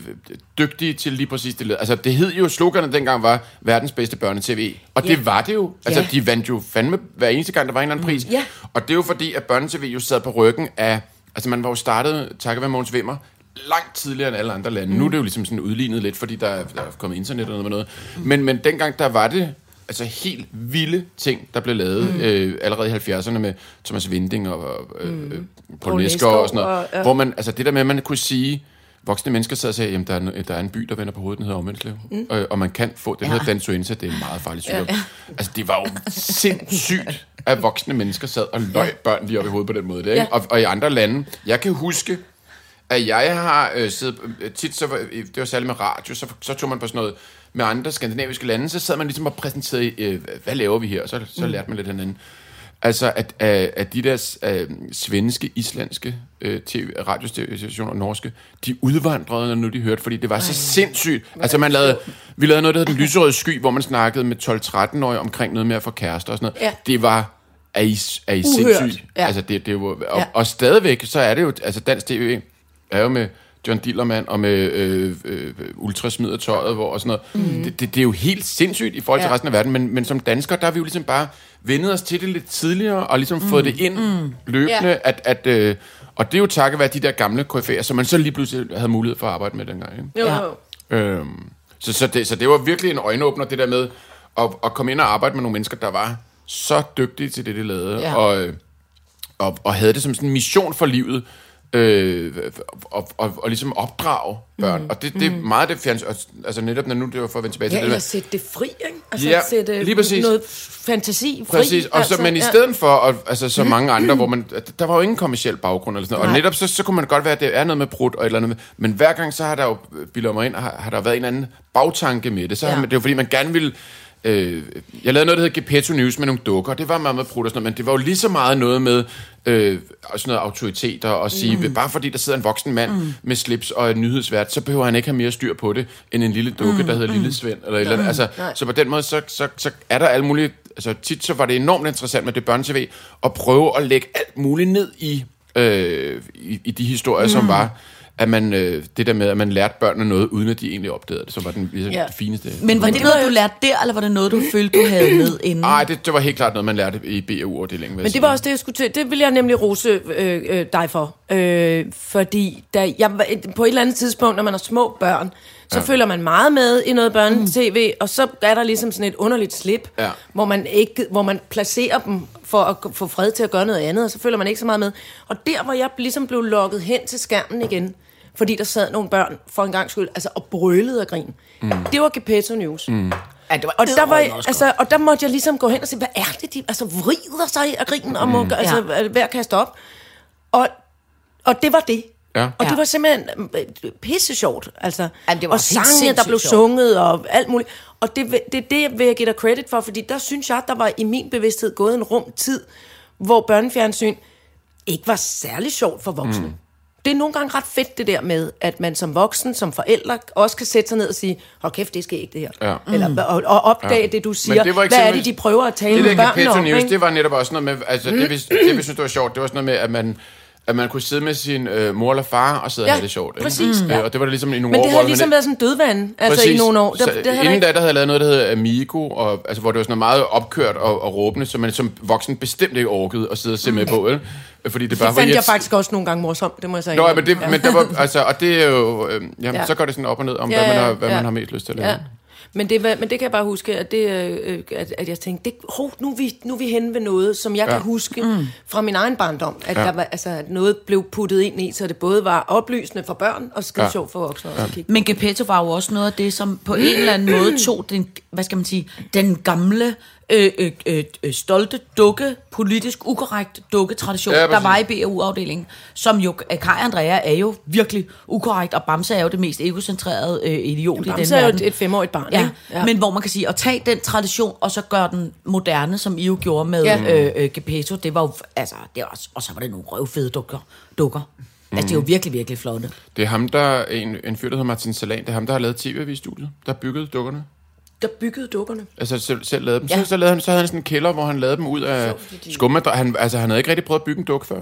dygtige til lige præcis det. led. Altså, det hed jo, sloganet dengang var verdens bedste børnetv. Og det var det jo. Altså, Ja. de vandt jo fandme hver eneste gang, der var en eller anden pris. Ja. Og det er jo fordi, at børnetv jo sad på ryggen af... Altså, man var jo startet, takket være Mogens Wimmer, langt tidligere end alle andre lande. Mm. Nu er det jo ligesom sådan udlignet lidt, fordi der er, der er kommet internet og noget med noget. Men, men dengang, der var det altså helt vilde ting, der blev lavet mm. øh, allerede i 70'erne med Thomas Vinding og øh, mm. Paul Poul Nesgaard og sådan noget. og- ja. Hvor man, altså det der med, at man kunne sige, voksne mennesker sad og sagde, jamen der er, der er en by, der vender på hovedet, den hedder Omvendslev. Mm. Og, og man kan få, den ja. hedder dansuenza, det er en meget farlig sygdom. Ja. Altså det var jo sindssygt, at voksne mennesker sad og løg børn lige op i hovedet på den måde. Der, ikke? Ja. Og, og i andre lande, jeg kan huske, at jeg har øh, siddet, øh, tit så var, det var særligt med radio, så, så tog man på sådan noget med andre skandinaviske lande, så sad man ligesom og præsenterede, øh, hvad laver vi her? Og så, så lærte man lidt hinanden. Altså, at, at, at de der øh, svenske, islandske øh, TV, radiostationer, norske, de udvandrede, når nu de hørte, fordi det var så sindssygt. Altså, man lavede, vi lavede noget, der hed Den Lyserøde Sky, hvor man snakkede med 12-13-årige omkring noget med at få kærester og sådan noget. Ja. Det var, er I, er I Uhørt. sindssygt? Ja. Altså, det, det var, og, Ja. og stadigvæk, så er det jo, altså dansk tv er jo med John Dillermand og med øh, øh, Ultrasmid og tøjet hvor, og sådan noget. Mm. Det, det, det er jo helt sindssygt i forhold til Ja. resten af verden, men, men som danskere, der har vi jo ligesom bare vendet os til det lidt tidligere, og ligesom mm. fået det ind mm. løbende, Ja. at, at, øh, og det er jo takket være de der gamle KF'er, som man så lige pludselig havde mulighed for at arbejde med dengang. Ikke? Jo, Ja. Øhm, så, så, det, så det var virkelig en øjenåbner, det der med at, at komme ind og arbejde med nogle mennesker, der var så dygtige til det, de lavede, Ja. og, øh, og, og havde det som sådan en mission for livet, øh, og, og, og ligesom opdrage børn. Mm. Og det, det er meget det fjerns... Altså netop, når nu det var for at vende tilbage Ja, til eller det. sætte det fri, ikke? Altså Ja, sætte lige præcis. noget fantasi fri. Præcis, og så, altså, men i ja. stedet for, at, altså så mange andre, hvor man, der var jo ingen kommersiel baggrund eller sådan noget, og Nej. netop så, så kunne man godt være, at det er noget med brud og et eller andet, men hver gang så har der jo, bilder mig ind, har, har der været en anden bagtanke med det, så ja. Ja. har man, det er jo fordi, man gerne vil, øh, jeg lavede noget, der hedder Gepetto News med nogle dukker, det var meget med brud og sådan noget, men det var jo lige så meget noget med øh, sådan noget autoriteter og sige, mm. bare fordi der sidder en voksen mand mm. med slips og en nyhedsvært, så behøver han ikke have mere styr på det, end en lille dukke, mm. der hedder Lille Svend, eller eller andet. Altså, Nej. så på den måde, så, så, så er der alle mulige... Altså tit så var det enormt interessant med det børne-tv, at prøve at lægge alt muligt ned i, øh, i, i de historier, mm. som var, at man, øh, det der med, at man lærte børnene noget, uden at de egentlig opdagede det, som var den ligesom, Ja. det fineste. Men var det noget, du lærte der, eller var det noget, du følte, du havde med inden? Nej, det, det var helt klart noget, man lærte i BAU-afdelingen. Men det sige. var også det, jeg skulle til. Det vil jeg nemlig rose øh, øh, dig for. Øh, fordi da jeg, på et eller andet tidspunkt, når man har små børn, så ja. følger man meget med i noget børne-tv, og så er der ligesom sådan et underligt slip, Ja. hvor, man ikke, hvor man placerer dem for at få fred til at gøre noget andet, og så følger man ikke så meget med. Og der, hvor jeg ligesom blev lukket hen til skærmen igen, fordi der sad nogle børn for en gang skyld, altså og brølede af grin. Mm. Det var Gepetto News. Mm. Ja, det var Og der, var, altså, og der måtte jeg ligesom gå hen og se, hvad er det, de altså, vrider sig af grinen, og må, mm. altså, Ja. hver kaste op. Og, og det var det. Ja. Og det var simpelthen øh, pisse sjovt. Altså. Ja, det var og sangene, der blev sunget, og alt muligt. Og det, vil- det er det, vil jeg give dig credit for, fordi der synes jeg, der var i min bevidsthed gået en rum tid, hvor børnefjernsyn ikke var særlig sjovt for voksne. Mm. Det er nogle gange ret fedt det der med, at man som voksen, som forældre, også kan sætte sig ned og sige, hold kæft, det skal ikke det her. Ja. Eller, og, og opdage ja. det, du siger. det var Hvad er det, de prøver at tale Det med der børnene Gepetto om? News, det var netop også noget med, altså det, vi, det vi synes, det var sjovt, det var sådan noget med, at man, at man kunne sidde med sin øh, mor eller far og sidde og Ja, have det sjovt. Ikke? præcis, Øh, ja. Og det var det ligesom i nogle Men år, det hvor havde ligesom ikke- været sådan dødvand, altså i nogle år. Så, Der, det havde inden ikke... da, der havde jeg lavet noget, der hedder Amigo, og, altså, hvor det var sådan noget meget opkørt og, og råbende, som man som voksen bestemt ikke orkede at sidde og se med på, vel? Fordi det bare Det fandt var jeg faktisk også nogle gange morsomt, det må jeg sige. Nå, ja, men, det, men der var, altså, og det er jo, øh, jamen, Ja. ja. så går det sådan op og ned om, Ja, hvad, man ja, har, hvad ja. man har mest lyst til at lave. Ja. Men det, var- men det kan jeg bare huske, at, det, øh, at, at jeg tænkte, det, hov, nu, er vi, nu er vi henne ved noget, som jeg ja. Ja. kan huske mm. fra min egen barndom. At, Ja. der var, altså, at noget blev puttet ind i, så det både var oplysende for børn og skide Ja. sjovt for voksne også at kigge. Men Gepetto var jo også noget af det, som på en eller anden måde tog den, hvad skal man sige, den gamle, øh, øh, øh, øh, stolte dukke, politisk ukorrekt dukke-tradition, Ja, der var i BAU-afdelingen, som jo, øh, Kai Andrea er jo virkelig ukorrekt, og Bamse er jo det mest egocentrerede øh, idiot i den Bamse er jo verden. et, et femårigt barn, Ja, ikke? ja, men hvor man kan sige, at tage den tradition, og så gøre den moderne, som I jo gjorde med Ja. øh, øh, Gepetto, det var jo, altså, det var, også- og så var det nogle røvfede dukker. dukker. Mm. Altså, det er jo virkelig, virkelig flotte. Det er ham, der en, en fyr, der hedder Martin Salan, det er ham, der har lavet tv-studiet, der byggede dukkerne. Der byggede dukkerne. Altså selv, selv lavede dem. Ja. Så, så, lavede han, så havde han sådan en kælder, hvor han lavede dem ud af skummadra. Han, altså, han havde ikke rigtig prøvet at bygge en duk før.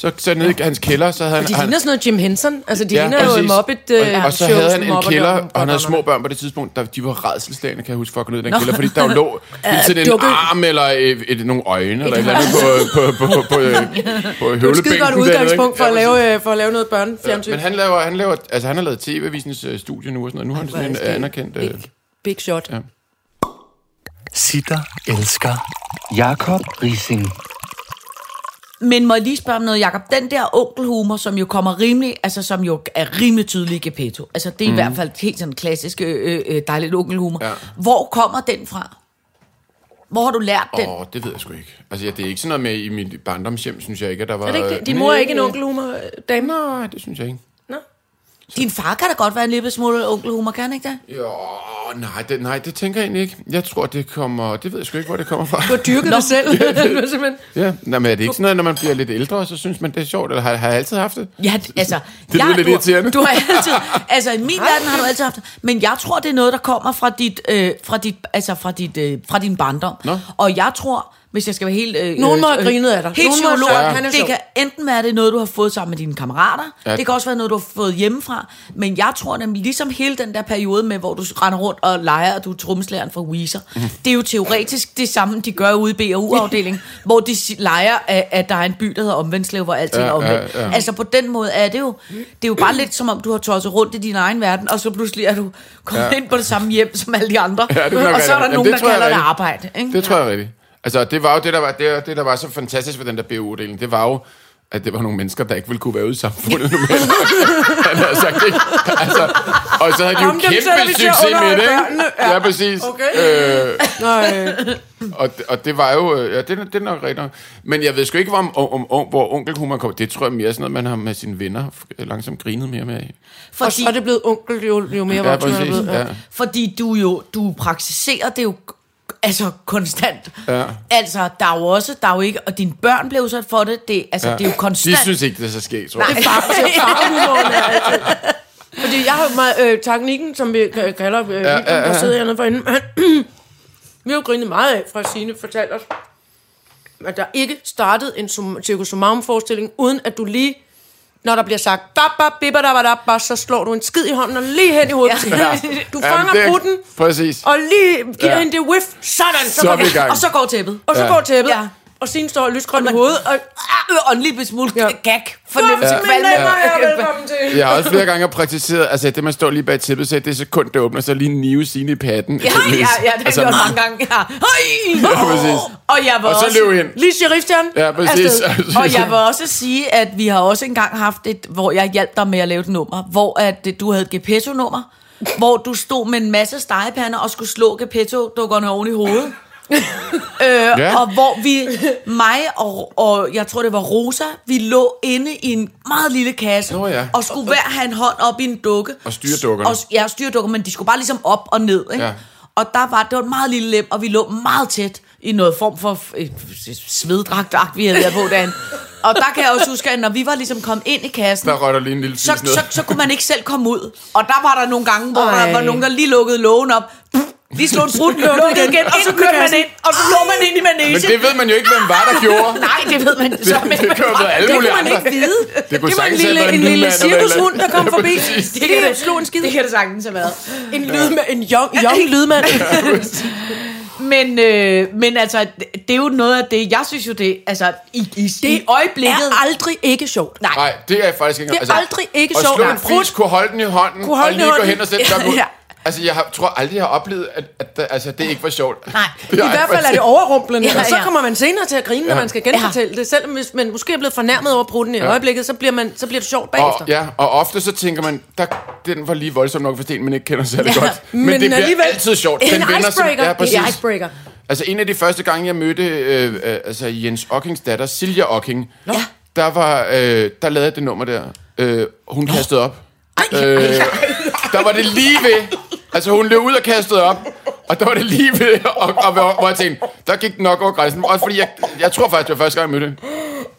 Så, så nede i hans kælder, så havde han... Og de han, ligner sådan noget Jim Henson. Altså, de ja, ligner jo præcis. en Muppet øh, og, og så havde han en kælder, og han havde små børn på det tidspunkt, der, de var redselslagende, kan jeg huske, for at gå ned i den kælder, fordi der jo lå hele tiden en arm eller et, et, nogle øjne, eller et eller andet på, på, på, på, øh, på Det er et godt høvlebænken. udgangspunkt for at, lave, øh, for at lave noget børnefjernsyn. Men han laver, han laver, altså han har lavet tv-avisens øh, studie nu og sådan noget. Nu er han sådan en det anerkendt... Øh, Big, shot. Ja. Sitter elsker Jakob Rising. Men må jeg lige spørge om noget, Jacob? Den der onkelhumor, som jo kommer rimelig, altså som jo er rimelig tydelig i Gepetto. Altså det er mm. i hvert fald helt sådan klassisk øh, øh, dejligt onkelhumor. Ja. Hvor kommer den fra? Hvor har du lært den? Åh, det ved jeg sgu ikke. Altså, ja, det er ikke sådan noget med i mit barndomshjem, synes jeg ikke, at der var... Er det ikke det? Din mor er ikke en onkelhumor-dame? Nej, det synes jeg ikke. Din far kan da godt være en lille smule onkelhumor, kan han ikke det? Jo, nej det, nej, det tænker jeg egentlig ikke. Jeg tror, det kommer... Det ved jeg sgu ikke, hvor det kommer fra. Du har dyrket dig selv. Ja, nej, men er det ikke sådan noget, når man bliver lidt ældre, så synes man, det er sjovt? Eller har, har jeg altid haft det? Ja, altså... Det lyder jeg, lidt du, irriterende. Du har altid... Altså, i min verden har du altid haft det. Men jeg tror, det er noget, der kommer fra dit... Øh, fra dit altså, fra, dit, øh, fra din barndom. Nå. Og jeg tror, hvis jeg skal være helt... Øh, Nogen må have øh, grinet af dig. Helt Nogen psykolog. sagt, han er Det sjov. kan enten være det noget, du har fået sammen med dine kammerater. Ja. Ja. Det kan også være noget, du har fået hjemmefra. Men jeg tror nemlig, ligesom hele den der periode med, hvor du render rundt og leger, og du er trommeslageren for Weezer. Mhm. Det er jo teoretisk det samme, de gør ude i BAU-afdelingen, hvor de leger, at, at der er en by, der hedder Omvendslev, hvor alting Ja, er omvendt. ja, ja. Altså på den måde er det jo, det er jo bare lidt som om, du har tosset rundt i din egen verden, og så pludselig er du kommet Ja. ja. ind på det samme hjem som alle de andre. Ja, og så er der rigtigt. nogen, der kalder det arbejde. Ikke? Det tror jeg rigtigt. Altså, det var jo det, der var, det, det, der var så fantastisk ved den der BU-deling. Det var jo, at det var nogle mennesker, der ikke ville kunne være ude i samfundet normalt. Han havde sagt det. Altså, og så havde de jo dem vi kæmpe at succes med det, ikke? Ja, Ja. præcis. Okay. Øh, Nej. og, det- og det var jo, øh, ja, det, det er nok rigtigt. Men jeg ved sgu ikke, om, om, om, hvor onkelhumor kommer. Det tror jeg mere er sådan noget, man har med sine venner langsomt grinet mere med. Og så er det blevet onkel, jo, jo mere Ja, voksen er præcis. blevet. Ja. Fordi du jo, du praktiserer det jo altså konstant. Ja. Altså, der er jo også, der er jo ikke, og dine børn bliver udsat for det, det, altså, ja. det er jo konstant. De synes ikke, det er så skægt, tror jeg. Det er far, det er altid. Fordi jeg har jo meget, øh, teknikken, som vi kalder øh, ja, ja, ja. der sidder hernede for hende. vi har jo grinet meget af, fra Signe fortalte os, at der ikke startede en sum- Circus Sumarum forestilling, uden at du lige, når der bliver sagt, bap, bap, bipper, da, da, bap, så slår du en skid i hånden og lige hen i hovedet. Ja. Du Jamen, fanger det er- putten, Præcis. og lige giver Ja. hende det whiff, sådan, så, Så går vi. Og så går tæppet. Og så Ja. går tæppet, Ja. Ja. og Signe står lysgrøn i hovedet, og Ah, Og en lille smule Ja. ja. gag. Fornemmelse. ja. Ja. men ja. er velkommen til. Jeg har også flere gange praktiseret, altså det man står lige bag tippet, så det sekund, det åbner, så lige nive sine i patten. Ja, ja, ja, det har altså, jeg gjort mange gange. Ja. Hej! Ja, præcis. Og jeg vil Og så også... løb ind. Lige sheriffstjernen. Ja, præcis. Og jeg vil også sige, at vi har også engang haft et, hvor jeg hjalp dig med at lave et nummer, hvor at øh, du havde et Gepetto-nummer, hvor du stod med en masse stegepander og skulle slå Gepetto-dukkerne oven i hovedet. øh, Ja. Og hvor vi, mig og, og jeg tror det var Rosa, vi lå inde i en meget lille kasse, Nå ja. og skulle hver have en hånd op i en dukke. Og styre dukkerne. Og, ja, styre dukker, men de skulle bare ligesom op og ned. Ikke? Ja. Og der var, det var et meget lille lem, og vi lå meget tæt i noget form for sveddragt, vi havde der på dagen. Og der kan jeg også huske, at når vi var ligesom kommet ind i kassen, Der røg der lige en lille så, ned. så, så kunne man ikke selv komme ud. Og der var der nogle gange, hvor Ej. der var nogen, der lige lukkede lågen op. Lige slog en sprut, lukkede igen, og så kørte man ind, og så lå man ind i manege. Men det ved man jo ikke, hvem var, der gjorde. Nej, det ved man så. Det, det være alle Det mulige kunne man andre. ikke vide. Det kunne Det var en lille, en en lille cirkushund, der kom forbi. Det Det det, slog en skid. det kan det sagtens have været. En lydmand, en young, young lydmand. Men, øh, men altså, det er jo noget af det, jeg synes jo det, altså, i, i, det i øjeblikket... er aldrig ikke sjovt. Nej, Nej, det er faktisk ikke... Det er aldrig ikke sjovt. slå en fis, kunne holde den i hånden, Kunne holde og den i lige gå hen og sætte ud. Ja. Altså, jeg har, tror aldrig, jeg har oplevet, at, at, at altså, det ikke var sjovt. Nej. I hvert fald er det overrumplende, Ja, og så ja. kommer man senere til at grine, når Ja. man skal genfortælle det. Selvom hvis man måske er blevet fornærmet over prutten i øjeblikket, så bliver, man, så bliver det sjovt bagefter. Og, ja, og ofte så tænker man, der, den var lige voldsom nok, fordi man ikke kender særlig Ja, godt. Men, men det bliver alligevel- altid sjovt. En Den vender sig- icebreaker. Ja, præcis. er icebreaker. Altså en af de første gange, jeg mødte øh, øh, altså Jens Ockings datter, Silja Ocking, Ja. der, var, øh, der lavede jeg det nummer der. Øh, hun kastede op. Øh, der var det lige ved. Altså hun løb ud og kastede op. Og der var det lige ved, og, og, hvor, hvor jeg tænkte, der gik den nok over grænsen. Også fordi jeg, jeg tror faktisk, det var første gang, jeg mødte.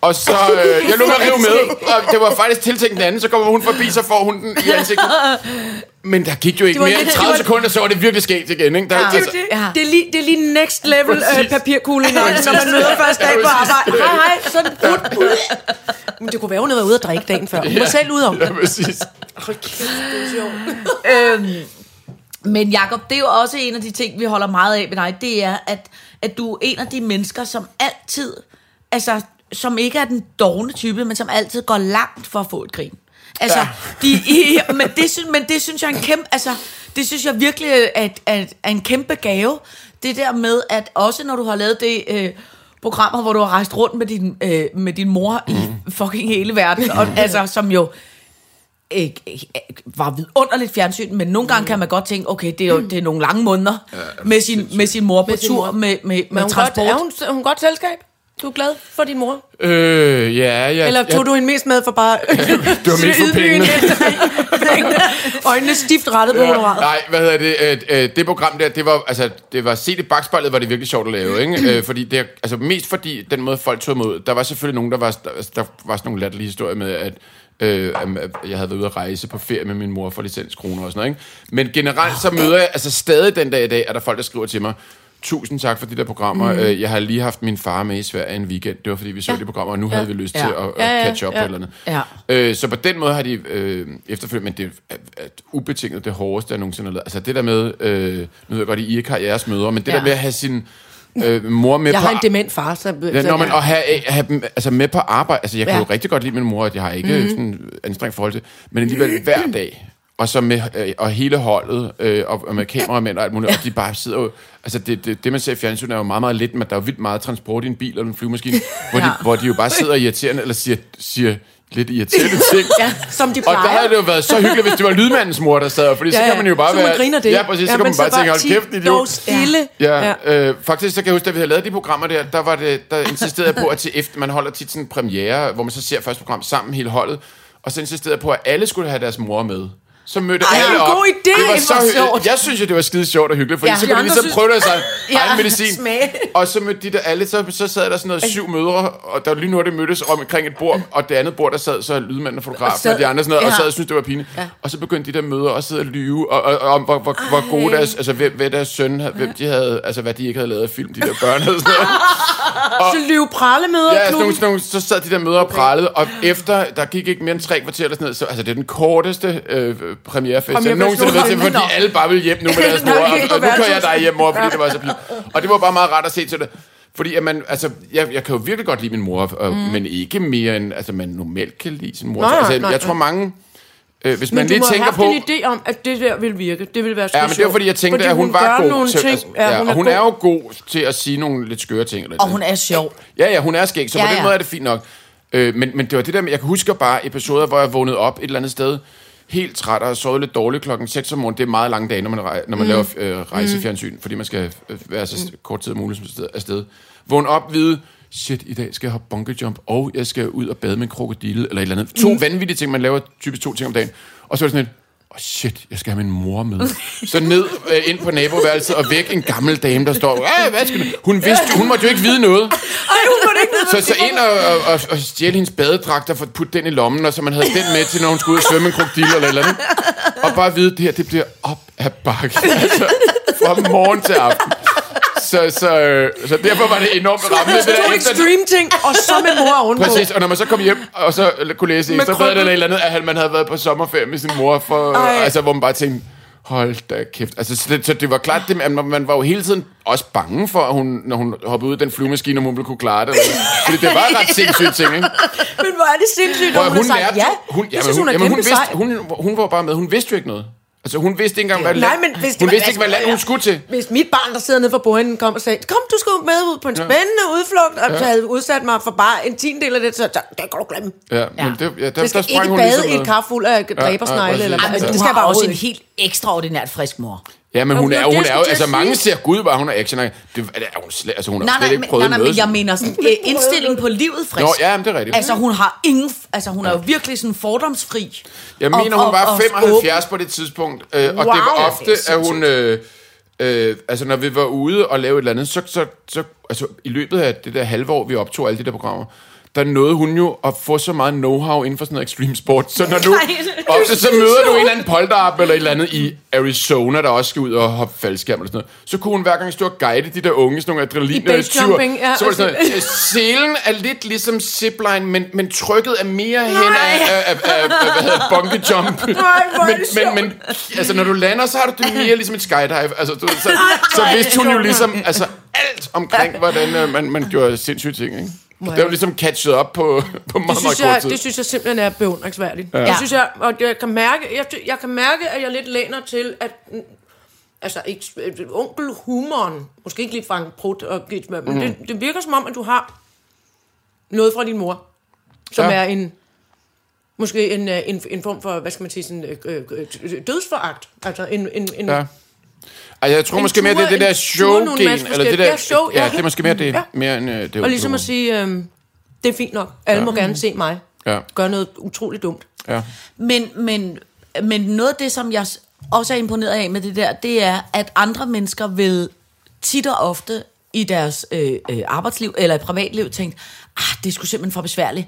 Og så, øh, jeg lå med at rive med, og det var faktisk tiltænkt den anden, så kommer hun forbi, så får hun den i ansigtet. Men der gik jo ikke mere end lidt- 30 det var- sekunder, så var det virkelig sket igen. Ikke? Der, Ja. Det er, altså, det, Ja. det, er lige, det er lige next level øh, Præcis. papirkugling, når, når man møder første dag på arbejde. Hej, hej, sådan brud. Men det kunne være, hun havde været ude at drikke dagen før. Hun var selv ude om ja, det. præcis. Hold kæft, det er sjovt. Øhm, men Jacob, det er jo også en af de ting, vi holder meget af med dig, det er, at, at du er en af de mennesker, som altid, altså, som ikke er den dogne type, men som altid går langt for at få et grin. Altså, ja. de, i, men, det, synes, men det synes jeg er en kæmpe, altså, det synes jeg virkelig er, er, er en kæmpe gave. Det der med, at også når du har lavet det øh, programmer, hvor du har rejst rundt med din, øh, med din mor i fucking hele verden, og, altså, som jo ikke, ikke, var vidunderligt fjernsyn, men nogle gange kan man godt tænke, okay, det er jo det er nogle lange måneder med, sin, med sin mor på Med tur mor. med, med, Men med hun godt, transport. er, hun, hun godt selskab? Du er glad for din mor? Øh, ja, ja. Eller tog ja, du hende mest med for bare... Det var mest for pengene. Øjnene stift rettet på honoraret. Nej, hvad hedder det? Øh, øh, det program der, det var, altså, det var set i bagspejlet, var det virkelig sjovt at lave, ikke? Øh, fordi det, altså, mest fordi den måde, folk tog imod, der var selvfølgelig nogen, der var, der, der var sådan nogle latterlige historier med, at Øh, at jeg havde været ude at rejse på ferie med min mor for licenskroner og sådan noget. Ikke? Men generelt så møder jeg, altså stadig den dag i dag, er der folk, der skriver til mig, Tusind tak for de der programmer. Mm. Jeg har lige haft min far med i Sverige en weekend. Det var fordi, vi så ja. de programmer, og nu ja. havde vi lyst Ja. til at, at Ja, ja, catch up ja. på et eller andet. Ja. Øh, så på den måde har de øh, efterfølgende, men det er, er ubetinget det hårdeste, jeg nogensinde har lavet. Altså det der med, øh, nu ved jeg godt, I ikke har jeres møder, men det Ja. der med at have sin øh, mor med Jeg på... har en dement far, så... Ja, når man, at have, have dem altså med på arbejde. Altså, jeg kan Ja. jo rigtig godt lide min mor, at jeg har ikke mm-hmm. sådan anstrengt forhold til, men alligevel hver dag, og så med øh, og hele holdet, øh, og, og med kameramænd og alt muligt, og de bare sidder jo... Altså, det, det, det man ser i fjernsynet er jo meget, meget lidt, men der er jo vildt meget transport i en bil eller en flyvemaskine, hvor, de, Ja. hvor de jo bare sidder irriterende, eller siger, siger lidt irriterende ting. Ja, som de Og plejer. der havde det jo været så hyggeligt, hvis det var lydmandens mor, der sad, fordi ja, så kan man jo bare så være... man griner det. Ja, præcis, så kan man bare tænke, hold kæft, Dog idiot. stille. Ja, ja. Øh, faktisk så kan jeg huske, da vi havde lavet de programmer der, der, var det, der insisterede på, at til efter, man holder tit sådan en premiere, hvor man så ser første program sammen hele holdet, og så insisterede på, at alle skulle have deres mor med. Så mødte Ej, alle en op. god idé, Det var så sjovt. Jeg synes jo, det var skide sjovt og hyggeligt, fordi Ja, ja, så kunne de ligesom synes- prøve deres Ja, egen medicin. smage. Og så mødte de der alle, så, så sad der sådan noget syv mødre, og der var lige nu, det mødtes om omkring et bord, og det andet bord, der sad så lydmanden og fotografen, og, sad- de andre sådan noget, og ja. sad og syntes, det var pinligt. Og så begyndte de der møder at sidde og lyve, og, og, og om hvor, hvor, hvor gode deres, altså hvem, hvad deres søn, havde- hvem de havde, altså hvad de ikke havde lavet af film, de der børn og sådan noget. Så lyve prallemøder Ja, sådan nogle, sådan nogle, så sad de der møder og prallede, og efter, der gik ikke mere end tre kvarter eller sådan noget, så, altså det er den korteste øh, premierefest, jeg Premierefest nogensinde har været til, fordi alle bare ville hjem nu med deres mor, og, og nu kører jeg dig hjem, mor, fordi det var så fint. Og det var bare meget rart at se til det. Fordi at man, altså, jeg, jeg kan jo virkelig godt lide min mor, og, mm. men ikke mere end, altså, man normalt kan lide sin mor. Nej, altså, nej, jeg tror mange, øh, hvis man Men du lige må have tænker på... en idé om, at det der ville virke. Det ville være Ja, men det var fordi, jeg tænkte, at hun, var god til... ting. Altså, ja, hun og hun er god. jo god til at sige nogle lidt skøre ting. Eller Og det. hun er sjov. Ja, ja, hun er skæg, så Ja, på den ja. måde er det fint nok. Øh, men, men det var det der med, jeg kan huske bare episoder, hvor jeg vågnede op et eller andet sted, helt træt og har sovet lidt dårligt klokken 6 om morgenen. Det er meget lange dage, når man, rej- når man mm. laver øh, rejsefjernsyn, fordi man skal øh, være så mm. kort tid muligt som sted- afsted. Vågne op, vide, shit, i dag skal jeg hoppe bungee jump, og jeg skal ud og bade med en krokodille, eller et eller andet. To mm. vanvittige ting, man laver typisk to ting om dagen. Og så er det sådan et, oh shit, jeg skal have min mor med. Så ned øh, ind på naboværelset og væk en gammel dame, der står, "Æh, hvad skal du? Hun, vidste, hun måtte jo ikke vide noget. Ej, hun må det ikke Så, så ind og, og, og, og stjæle hendes badedragt og putte den i lommen, og så man havde den med til, når hun skulle ud og svømme en krokodille eller eller andet. Og bare vide, det her, det bliver op ad bakke. Altså, fra morgen til aften. Så, så, øh, så derfor var det enormt rammende. Det To der, extreme ting, og så med mor ovenpå. Præcis, og når man så kom hjem og så kunne læse i Med så blev det krøbel. et eller andet, at man havde været på sommerferie med sin mor, for, Ej. altså, hvor man bare tænkte, hold da kæft. Altså, så, det, så det var klart, det, at man, man var jo hele tiden også bange for, at hun, når hun hoppede ud af den flyvemaskine, om hun ville kunne klare det. Eller, fordi det var ret sindssygt ting, ikke? Men hvor er det sindssygt, når hun, hun sagt lærte, ja. hun, jeg synes, hun er jamen, hun, vidste, hun, hun var bare med. Hun vidste jo ikke noget. Altså, hun vidste ikke engang, hvad Nej, men hvis det hun var- vidste ikke, hvad land hun skulle til. Hvis mit barn, der sidder nede for bordenden, kom og sagde, kom, du skal med ud på en spændende udflugt, og så havde udsat mig for bare en tiendel af det, så det kan du glemme. Ja, men det, ja, der, Jeg der skal sprang ikke hun bade ligesom i et kar fuld af dræbersnegle. eller Ej, Ej, men Ja. du det skal har bare også en helt ekstraordinært frisk mor. Ja, men Jo, hun det er, var det, hun er jo, altså mange sige. ser Gud, bare hun er action. Det, er, hun slet, altså hun har Nej, slet nej, ikke prøvet nej, nej, men jeg mener sådan, øh, indstilling på livet frisk. Nå, ja, men det er rigtigt. Altså, hun har ingen... Altså, hun er jo virkelig sådan fordomsfri. Jeg Og- mener, hun og- var og 75 på det tidspunkt, øh, og det Wow. var ofte, Det at hun... Øh, øh, altså, når vi var ude og lave et eller andet, så, så, så altså, i løbet af det der halve år, vi optog alle de der programmer, der nåede hun jo at få så meget know-how inden for sådan noget extreme sport. Så når du, Nej, ofte så møder du en eller anden polterap eller et eller andet i Arizona, der også skal ud og hoppe faldskærm eller sådan noget, så kunne hun hver gang stå og guide de der unge, sådan nogle adrenalin I ja. Så var det sådan noget, selen er lidt ligesom zipline, men, men trykket er mere hen af, af, af, af, hvad hedder bungee jump. er men, men, men, altså, når du lander, så har du det mere ligesom et skydive. Altså, du, så, så vidste hun jo ligesom altså, alt omkring, hvordan øh, man, man gjorde sindssyge ting, ikke? Det var ligesom catchet op på, på meget, Det meget synes, kort jeg, tid. det synes jeg simpelthen er beundringsværdigt. Ja. Jeg synes, jeg, og jeg kan mærke, jeg, jeg kan mærke, at jeg lidt læner til, at mm, altså ikke, øh, onkelhumoren, måske ikke lige Frank Prut og Gitman, men Mhm. det, det virker som om, at du har noget fra din mor, som Ja. er en, måske en, øh, en, en form for, hvad skal man sige, sådan, øh, øh, øh, dødsforagt. Altså en, en, en Ja. Altså, jeg tror En måske mere, det er det der masse Eller det der, Ja, show, ja, ja. det er måske mere det. Ja. Mere end øh, det Og ligesom at sige, øhm, det er fint nok. Alle må gerne se mig. Ja. Gøre noget utroligt dumt. Ja. Men, men, men noget af det, som jeg også er imponeret af med det der, det er, at andre mennesker vil tit og ofte i deres øh, øh, arbejdsliv eller i privatliv tænke, ah, det sgu simpelthen for besværligt.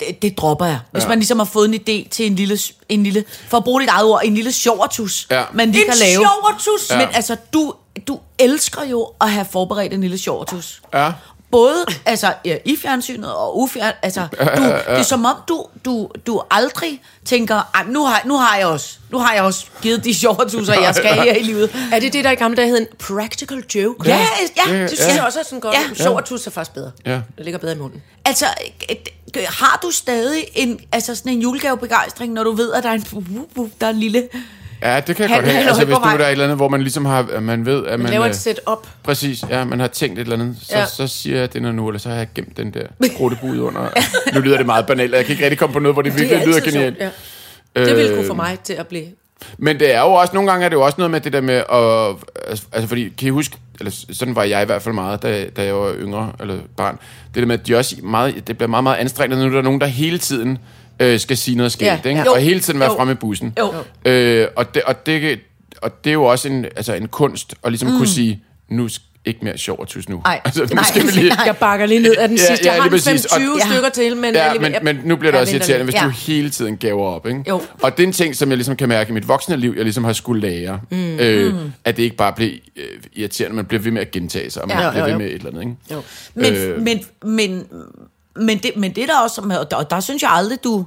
Det, det dropper jeg. Hvis Ja. man ligesom har fået en idé til en lille, en lille for at bruge dit eget ord, en lille sjovretus, Ja. man lige En kan lave. sjovretus? Men Ja. altså, du, du elsker jo at have forberedt en lille sjovretus. Ja. Både altså, ja, i fjernsynet og ufjern, altså, du, det er som om, du, du, du aldrig tænker, "Ej, nu har, nu har jeg også, nu har jeg også givet de sjovretusser, jeg skal her i livet. Er det det, der i gamle dage hed en practical joke? Ja, ja, Ja, Det synes jeg også er sådan godt. Ja. Ja. Sjov og tus er faktisk bedre. Ja. Det ligger bedre i munden. Altså, har du stadig en, altså sådan en julegavebegejstring, når du ved, at der er en, uh, uh, der er en lille... Ja, det kan jeg Han- godt have. Altså, hvis nu der er et eller andet, hvor man ligesom har, man ved, at Man man... laver øh, et setup. Præcis, ja, man har tænkt et eller andet, så, ja. Så siger jeg det nu, eller så har jeg gemt den der grotebud under. nu lyder det meget banalt, og jeg kan ikke rigtig komme på noget, hvor det virkelig Det er lyder genialt. Ja. Det ville Øh, kunne få mig til at blive... Men det er jo også, nogle gange er det jo også noget med det der med at, altså, altså fordi, kan I huske, eller sådan var jeg i hvert fald meget, da, da jeg var yngre, eller barn, det der med, at de også meget, det bliver meget, meget anstrengende, nu er der nogen, der hele tiden øh, skal sige noget skægt, Ja, ikke? og hele tiden være Jo. fremme i bussen. Jo. Øh, og, det, og, det, og det er jo også en, altså en kunst, at ligesom mm. kunne sige, nu sk- ikke mere sjov og tus nu. Ej, altså, nu nej, skal vi lige, nej. Jeg bakker lige ned af den Ja, sidste. ja, Jeg har lige en præcis. Og- 25 Ja. stykker til, men... Ja, men, men nu bliver det også irriterende, hvis Ja. du hele tiden gaver op, ikke? Jo. Og det er en ting, som jeg ligesom kan mærke i mit voksne liv, jeg ligesom har skulle lære, mm. Øh, at det ikke bare bliver øh, irriterende, man bliver ved med at gentage sig, og man Ja. ja, Jo, bliver jo, ved med et eller andet, ikke? Jo. Men, Øh. men, men, men, det, men det er der også, og der, og der synes jeg aldrig, du...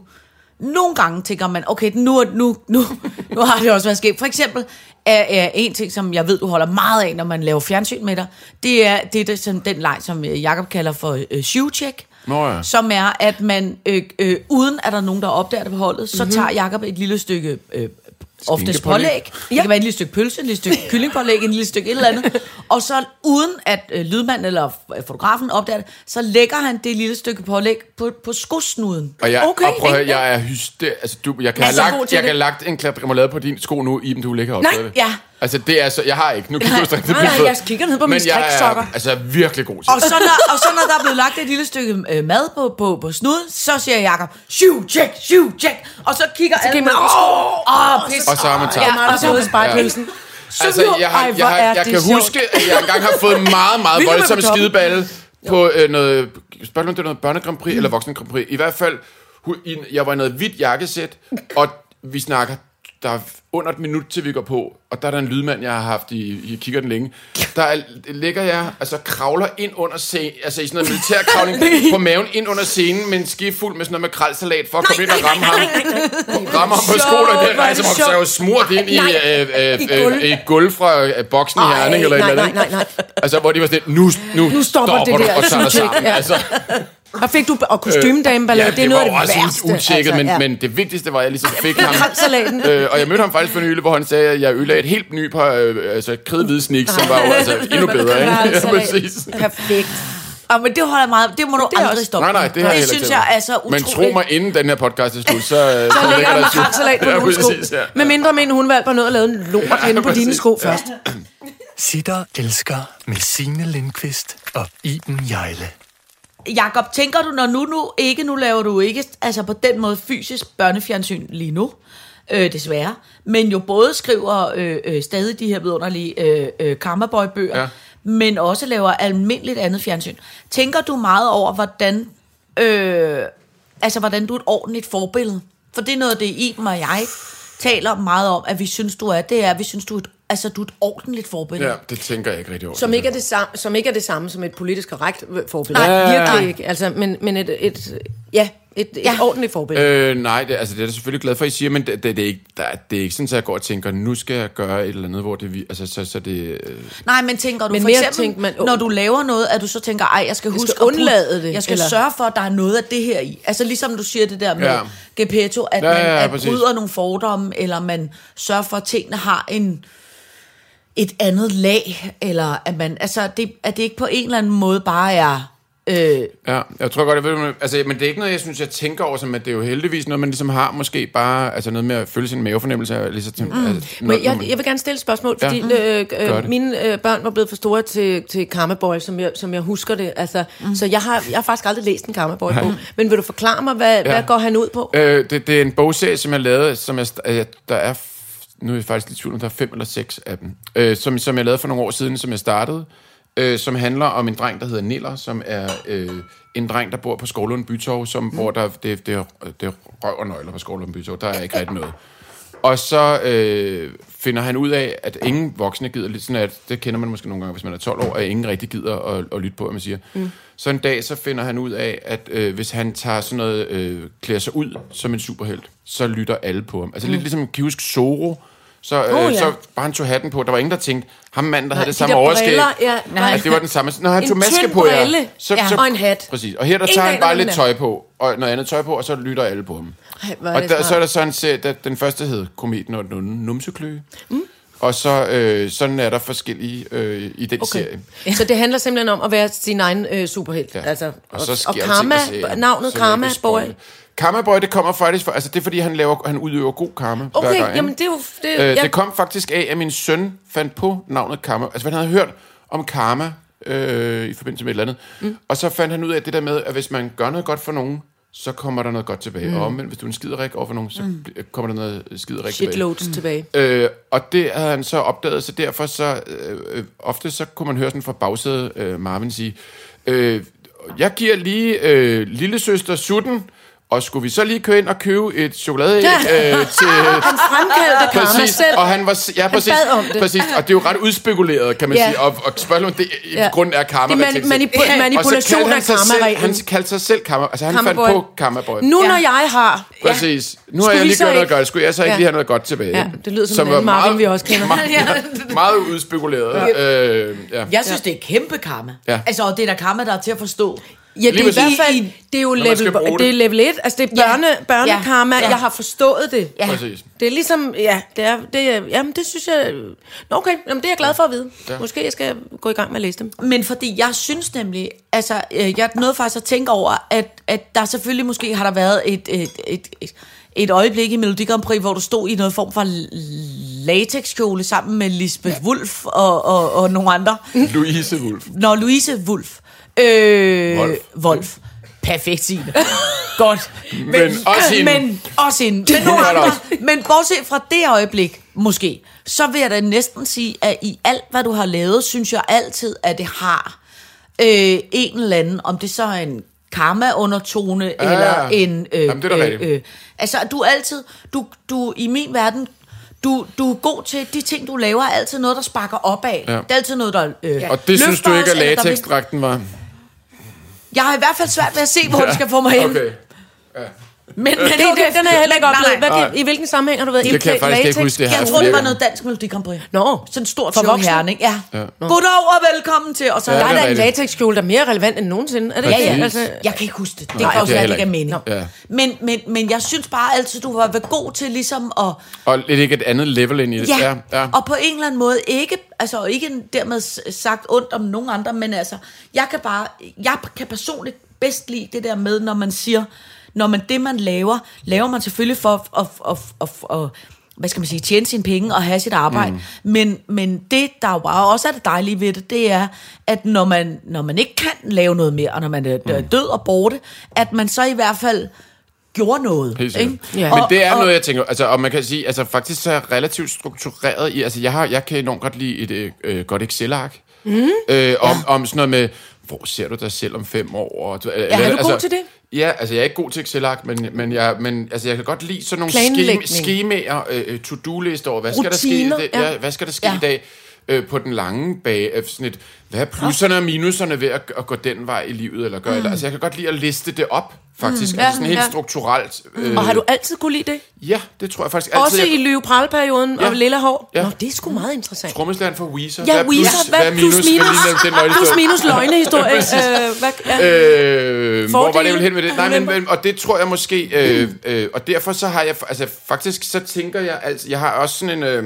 Nogle gange tænker man, okay, nu, nu, nu, nu har det også været sket. For eksempel er, er en ting, som jeg ved, du holder meget af, når man laver fjernsyn med dig, det er, det er det, som, den leg, som øh, Jakob kalder for øh, shoe-check. Nå ja. Som er, at man, øh, øh, uden at der er nogen, der opdager det på holdet, så Mhm. tager Jakob et lille stykke... Øh, oftest pålæg. Det kan være et lille stykke pølse, et lille stykke kyllingpålæg, en lille stykke et eller andet. Og så uden at øh, lydmanden eller f- fotografen opdager det, så lægger han det lille stykke pålæg på, på skosnuden. Og, jeg, Okay, og prøv høre, jeg er hyster... Altså, du, jeg kan have lagt, jeg det? kan have lagt en klat remoulade på din sko nu, Iben, du ligger op. Nej, ja. Altså, det er så... Jeg har ikke. Nu kigger du strengt nej, nej, jeg kigger ned på mine Men jeg striksokker. er altså virkelig god til Og så, når, og så når der er blevet lagt et lille stykke øh, mad på, på, på snuden, så siger Jakob, shoe check, shoe check. Og så kigger alle kigger med, åh, åh, pis. Og så har man taget... Ja, Meget og så- søde spejpølsen. Altså, jeg, har, jeg, har, er jeg det kan sjovt. huske, at jeg engang har fået meget, meget voldsom skideballe på øh, noget... Spørgsmål om det er noget børne Grand Prix eller voksen Grand Prix. I hvert fald, jeg var i noget hvidt jakkesæt, og vi snakker, der er under et minut til vi går på, og der er der en lydmand, jeg har haft i, i kigger den længe. Der er, ligger jeg, altså kravler ind under scenen, altså i sådan noget militærkravling på maven ind under scenen med en skift fuld med sådan noget med kralsalat for at komme ind og ramme ham. Rammer ham på skolen, det er er som om så er jo smurt ind i, øh, øh, i gulv. øh, i gulv fra øh, boksen i Herning eller et eller andet. Altså, hvor de var sådan, nu, nu, Nu stopper det du der og tager dig sammen. ja. Altså, Og fik du og kostymedameballade, ja, det er noget af det også værste. ut- utjekket, men, ja. men det vigtigste var, at jeg ligesom fik ham. Øh, og jeg mødte ham faktisk for nylig, hvor han sagde, at jeg ødelagde et helt ny par øh, altså, kridhvide sneaks, som var jo altså endnu bedre. Ikke? Ja, Kransalat. præcis. Perfekt. Ja, men det holder jeg meget, det må du Det aldrig også- stoppe Nej, nej, det har jeg det heller synes ikke jeg tænkt. er så utroligt. Men tro mig, inden den her podcast er slut, så, så, Så ligger der makrelsalat på ja, nogle sko. ja. Med mindre min hundvalg var nået og lavet en lort inde på dine sko først. Sitter elsker med Signe Lindqvist og Iben Jejle. Jakob, tænker du, når nu, nu ikke, nu laver du ikke, altså på den måde fysisk børnefjernsyn lige nu, øh, desværre, men jo både skriver øh, øh, stadig de her vidunderlige øh, øh, Karmaboy-bøger, Ja. men også laver almindeligt andet fjernsyn. Tænker du meget over, hvordan, øh, altså, hvordan du er et ordentligt forbillede? For det er noget, det Iben og jeg taler meget om, at vi synes, du er, det er, at vi synes, du er et, altså, du er et ordentligt forbillede. Ja, det tænker jeg ikke rigtig over. Som ikke, er det samme, som ikke er det samme som et politisk korrekt forbillede. Nej, virkelig nej. ikke. Altså, men, men et, et, ja, et, et Ja. ordentligt forbillede. Øh, nej, det, altså, det er jeg selvfølgelig glad for, at I siger, men det, det, det, er, ikke, der, det er ikke sådan, at jeg går og tænker, nu skal jeg gøre et eller andet, hvor det... vi- Altså, så, så det... Øh, Nej, men tænker du Men for eksempel, tænker man- når du laver noget, at du så tænker, ej, jeg skal huske skal at putte- undlade det, Jeg skal eller? sørge for, at der er noget af det her i. Altså ligesom du siger det der med Ja. Gepetto, at Ja, man ja, ja, at præcis. bryder nogle fordomme, eller man sørger for, at tingene har en et andet lag, eller at man, altså, det, at det ikke på en eller anden måde bare er Øh, Ja, jeg tror godt, jeg ved, men- altså, men det er ikke noget, jeg synes, jeg tænker over, som at det er jo heldigvis noget, man ligesom har måske bare, altså noget med at føle sin mavefornemmelse. af, Ligesom, mm. altså, Men jeg, jeg vil gerne stille et spørgsmål, Ja. fordi øh, Gør øh, det. mine øh, børn var blevet for store til, til Karma Boy, som jeg, som jeg husker det. Altså, mm. Så jeg har, jeg har faktisk aldrig læst en Karma Boy-bog. Men vil du forklare mig, hvad, ja. hvad går han ud på? Øh, det, det er en bogserie, som jeg lavede, som jeg, øh, der er, nu er jeg faktisk lidt tvivl om, der er fem eller seks af dem, øh, som, som jeg lavede for nogle år siden, som jeg startede, øh, som handler om en dreng, der hedder Niller, som er øh, en dreng, der bor på Skovlund Bytorv, som, mm. hvor der, det, det, det er røv og nøgler på Skovlund Bytorv, der er ikke rigtig noget. Og så øh, finder han ud af, at ingen voksne gider, lidt sådan at, det kender man måske nogle gange, hvis man er 12 år, at ingen rigtig gider at, at lytte på, hvad man siger. Mm. Så en dag, så finder han ud af, at øh, hvis han tager sådan noget, øh, klæder sig ud som en superhelt, så lytter alle på ham. Altså mm. lidt ligesom, kan huske Zorro? Så, øh, Oh, ja. så bare han tog hatten på. Der var ingen, der tænkte, ham manden, der havde det de samme overskæg. briller, ja. Nej. At det var den samme. Når han En tog maske på, ja. Så, ja. så, Og en hat. Præcis. Og her der tager han bare lidt tøj på, og noget andet tøj på, og så lytter alle på ham. Ej, Og der, smart. så er der så en serie, der, den første hed Kometen og den numsekløe. Mm. Og så øh, sådan er der forskellige øh, i den okay. serie. Ja. Så det handler simpelthen om at være sin egen øh, superhelt. Ja. Altså, og, så sker og karma, sker, navnet så Karma Boy. Karma Boy, det kommer faktisk for, altså det er fordi, han, laver, han udøver god karma hver Okay, gang. ikke? jamen det er jo... Det, Øh, ja. Det kom faktisk af, at min søn fandt på navnet Karma. Altså, han havde hørt om karma øh, i forbindelse med et eller andet. Mm. Og så fandt han ud af det der med, at hvis man gør noget godt for nogen, så kommer der noget godt tilbage. Mm. Og omvendt, hvis du er en skiderik over for nogen, så mm. kommer der noget skiderik tilbage. Shitloads mm. tilbage. Øh, og det havde han så opdaget, så derfor så, øh, øh, ofte så kunne man høre sådan fra bagsædet øh, Marvin sige, øh, jeg giver lige øh, lille søster Sutten, og skulle vi så lige køre ind og købe et chokoladeæg Ja. øh, til... Han fremkaldte karma Præcis, selv. og han var, ja, præcis, bad om det. præcis, og det er jo ret udspekuleret, kan man Ja. sige, og, og spørgsmålet, det i Ja. grunden er karma. Det er mani- manipu- manipulation af sig selv, han kaldte sig selv karma, altså han Karma fandt boy. på karma boy. Nu når Ja. jeg har... Præcis. Nu har jeg lige gjort noget godt. Skulle jeg så ikke Ja. lige have noget godt tilbage? Ja, det lyder som en var anden Marvin, vi også kender. Meget, ja, meget udspekuleret. Øh, ja. jeg synes, det er kæmpe karma. Ja. Altså, og det er der karma, der er til at forstå. Ja, det er i hvert fald, det er jo level, det er level 1, altså det er børne, Ja. børnekarma, Ja. jeg har forstået det. Ja. Præcis. Det er ligesom, ja, det er, det er, jamen det synes jeg, Nå, okay, jamen det er jeg glad for at vide. Måske jeg skal gå i gang med at læse dem. Men fordi jeg synes nemlig, altså, øh, jeg nåede faktisk at tænke over, at, at der selvfølgelig måske har der været et, et, et, et, et øjeblik i Melodi Grand Prix, hvor du stod i noget form for latexkjole sammen med Lisbeth ja. Wulf og, og, og nogle andre. Louise Wolf. Når Louise Wulf. Øh, Wolf. Wolf. Perfekt, Signe. Godt. Men, Men også hende. Men også hende. Men, nogle andre, men bortset fra det øjeblik, måske, så vil jeg da næsten sige, at i alt, hvad du har lavet, synes jeg altid, at det har øh, en eller anden, om det så er en karma-undertone, Ja, eller en... Øh, Jamen, det er da rigtigt. altså, du altid... Du, du, I min verden... Du, du er god til, de ting, du laver, er altid noget, der sparker opad. Ja. Det er altid noget, der øh, Og det synes du ikke, os, at latexdragten var? Jeg har i hvert fald svært ved at se, hvor det skal få mig hen. Okay. Men, men Det, det, den jeg heller ikke oplevet. Hvad, kan- I hvilken sammenhæng har du været? Det kan jeg faktisk ikke huske, det har Jeg tror, det var noget dansk Melodi Grand Prix. Nå, Sådan en stort For voksne? herning. Ja. ja. Goddag og velkommen til. Og så Ja, der er det da er en latexkjole, der er mere relevant end nogensinde. Er det ja, ikke? ja. Altså, Jeg kan ikke huske det. Det Nej, kan også er være, det heller ikke er mening. Ja. Men, men, men jeg synes bare altid, du har været god til ligesom at... Og lidt ikke et andet level ind i det. Ja, ja. og på en eller anden måde ikke, altså ikke dermed sagt ondt om nogen andre, men altså, jeg kan bare, jeg kan personligt bedst lide det der med, når man siger, når man det, man laver, laver man selvfølgelig for at, at, at, at, at hvad skal man sige, tjene sine penge og have sit arbejde. Mm. Men, men det, der jo også er det dejlige ved det, det er, at når man, når man ikke kan lave noget mere, og når man er mm. død og borte, at man så i hvert fald gjorde noget. Ikke? Ja. Men det er og- noget, jeg tænker, altså, og man kan sige, altså faktisk så er jeg relativt struktureret i, altså jeg, har, jeg kan enormt godt lide et øh, øh, godt Excel-ark, mm. øh, om, om sådan noget med, hvor ser du dig selv om fem år? Og, ja, er du god til det? Ja, altså jeg er ikke god til Excel-ark, men, men, jeg, men altså, jeg kan godt lide sådan nogle Planlægning. skemaer, øh, to-do-lister over, hvad skal Rutiner, der ske, ja. ja. hvad skal der ske Ja. i dag? Øh, på den lange bage, øh, sådan et, hvad er plusserne og minuserne ved at, at gå den vej i livet, eller gøre, mm. altså jeg kan godt lide at liste det op, faktisk, mm. altså sådan helt ja. strukturelt. Øh, og har du altid kunne lide det? Ja, det tror jeg faktisk altid. Også jeg, i Lyve Pralperioden Ja. og Lille Hår? Ja. Nå, det er sgu meget interessant. Trommeslageren for Weezer. Ja, hvad er plus, Weezer, hvad er plus minus? Hvad nøgle Plus minus løgnehistorie. øh, hvad, ja. Øh, hvor var det vel hen med det? Nej, men, og det tror jeg måske, øh, øh, og derfor så har jeg, altså faktisk så tænker jeg, altså, jeg har også sådan en, øh,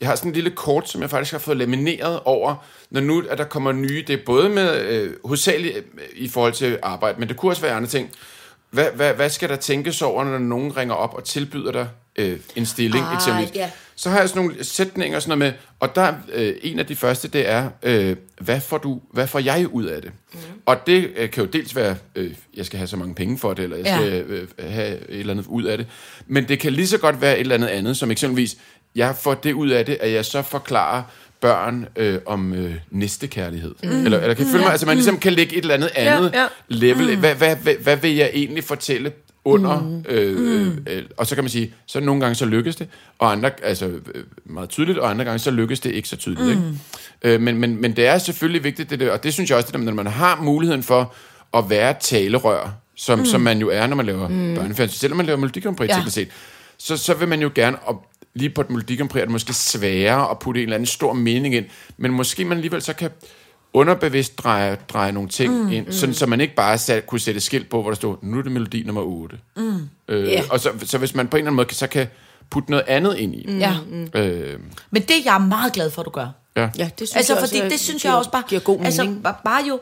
jeg har sådan en lille kort, som jeg faktisk har fået lamineret over, når nu at der kommer nye, det er både med, øh, hovedsageligt øh, i forhold til arbejde, men det kunne også være andre ting. Hvad, hvad, hvad skal der tænkes over, når nogen ringer op og tilbyder dig øh, en stilling, Ah, eksempelvis? ja. Så har jeg sådan nogle sætninger sådan noget med, og der øh, en af de første, det er, øh, hvad, får du, hvad får jeg ud af det? Mm. Og det øh, kan jo dels være, øh, jeg skal have så mange penge for det, eller jeg Ja. skal øh, have et eller andet ud af det. Men det kan lige så godt være et eller andet andet, som eksempelvis, jeg får det ud af det, at jeg så forklarer børn øh, om øh, næstekærlighed. Mm. Eller, eller kan I følge mig? Altså man ligesom kan lægge et eller andet andet ja. level. Hvad, hvad, hvad, hvad vil jeg egentlig fortælle under, mm. Øh, øh, øh, og så kan man sige, så nogle gange så lykkes det, og andre, altså øh, meget tydeligt, og andre gange så lykkes det ikke så tydeligt. Mm. Ikke? Øh, men, men, men det er selvfølgelig vigtigt, det der, og det synes jeg også, det der, når man har muligheden for at være talerør, som, mm. som man jo er, når man laver mm. børnefjernsyn, selvom man laver Melodi Grand Prix, Ja. ja. set, så, så vil man jo gerne, og lige på et Melodi Grand Prix er det måske sværere at putte en eller anden stor mening ind, men måske man alligevel så kan underbevidst dreje, dreje nogle ting mm, ind, sådan, så man ikke bare sat, kunne sætte et skilt på, hvor der stod, nu er det melodi nummer 8. Mm. Øh, Ja. Og så, så hvis man på en eller anden måde så kan putte noget andet ind i. Mm. Ja. Øh, Men det er jeg meget glad for, at du gør. ja. Ja, det synes Altså, jeg fordi også, det synes giver, jeg også bare... giver god altså, mening. ba- bare jo...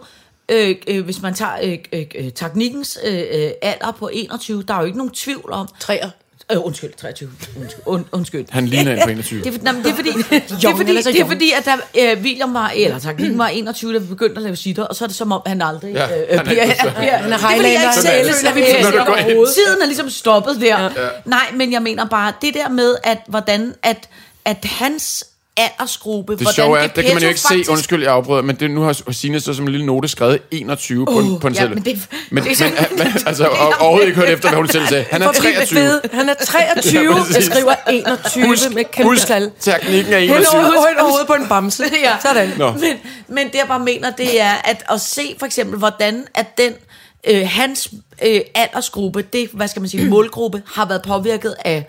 Øh, øh, hvis man tager øh, øh, øh, teknikkens øh, øh, alder på 21, der er jo ikke nogen tvivl om... Træer. Øh, undskyld, 23. Undskyld. Und, undskyld. Han ligner en på 21. Det er, nej, det er fordi, det er fordi, han det er fordi at der, øh, William var, eller teknikken var 21, da vi begyndte at lave sitter, og så er det som om, han aldrig Ja, øh, han øh, er bliver... så- bliver- Han er Det er fordi, jeg ikke selv er føler, vi bliver. Tiden er ligesom stoppet der. Ja. Nej, men jeg mener bare, det der med, at hvordan, at, at hans aldersgruppe, Det hvordan sjove er, det kan man jo ikke faktisk, se, undskyld, jeg afbryder, men det, nu har Signe så som en lille note skrevet 21 på, en, på en ja, seddel. men det- men, det er men, så- men, altså, og, overhovedet ikke hørt efter, hvad hun selv sagde. Han er For vi 23. ved, han er 23, Ja, jeg skriver 21 Husk, med kæmpe husk tal. teknikken er Helt 21. over, højt overhovedet på en bamse. Ja. Sådan. Nå. Men, men det jeg bare mener, det er at, at se for eksempel, hvordan at den, øh, hans øh, aldersgruppe, det, hvad skal man sige, målgruppe, har været påvirket af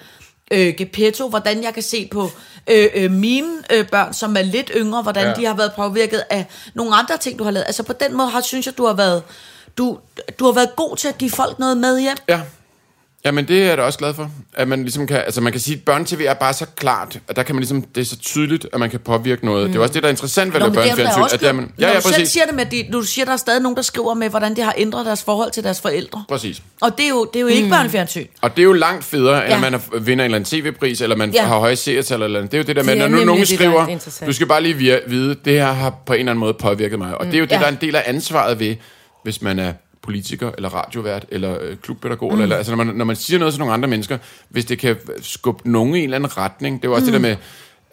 øh, Gepetto, hvordan jeg kan se på øh, øh, mine øh, børn, som er lidt yngre, hvordan Ja. de har været påvirket af nogle andre ting, du har lavet. Altså på den måde har, synes jeg, du har været du, du har været god til at give folk noget med hjem. Ja. Jamen, det er jeg da også glad for. At man ligesom kan, altså man kan sige, at børnetv er bare så klart, at der kan man ligesom, det er så tydeligt, at man kan påvirke noget. Mm. Det er også det, der er interessant ved at lave det er der børnefjernsyn. At der, er man, ja, ja, du selv præcis. siger det med, de, du siger, der er stadig nogen, der skriver med, hvordan de har ændret deres forhold til deres forældre. Præcis. Og det er jo, det er jo ikke mm. børnefjernsyn. Og det er jo langt federe, end Ja. at man er- vinder en eller anden tv-pris, eller man Ja. har høje seertal, eller andet. Det er jo det der med, Det når nu nogen det, er skriver, du skal bare lige vide, det her har på en eller anden måde påvirket mig. Og det er jo det, Ja. der er en del af ansvaret ved, hvis man er politiker, eller radiovært, eller øh, klubpædagog, mm. eller, altså når man, når man siger noget til nogle andre mennesker, hvis det kan skubbe nogen i en eller anden retning, det er også mm. det der med,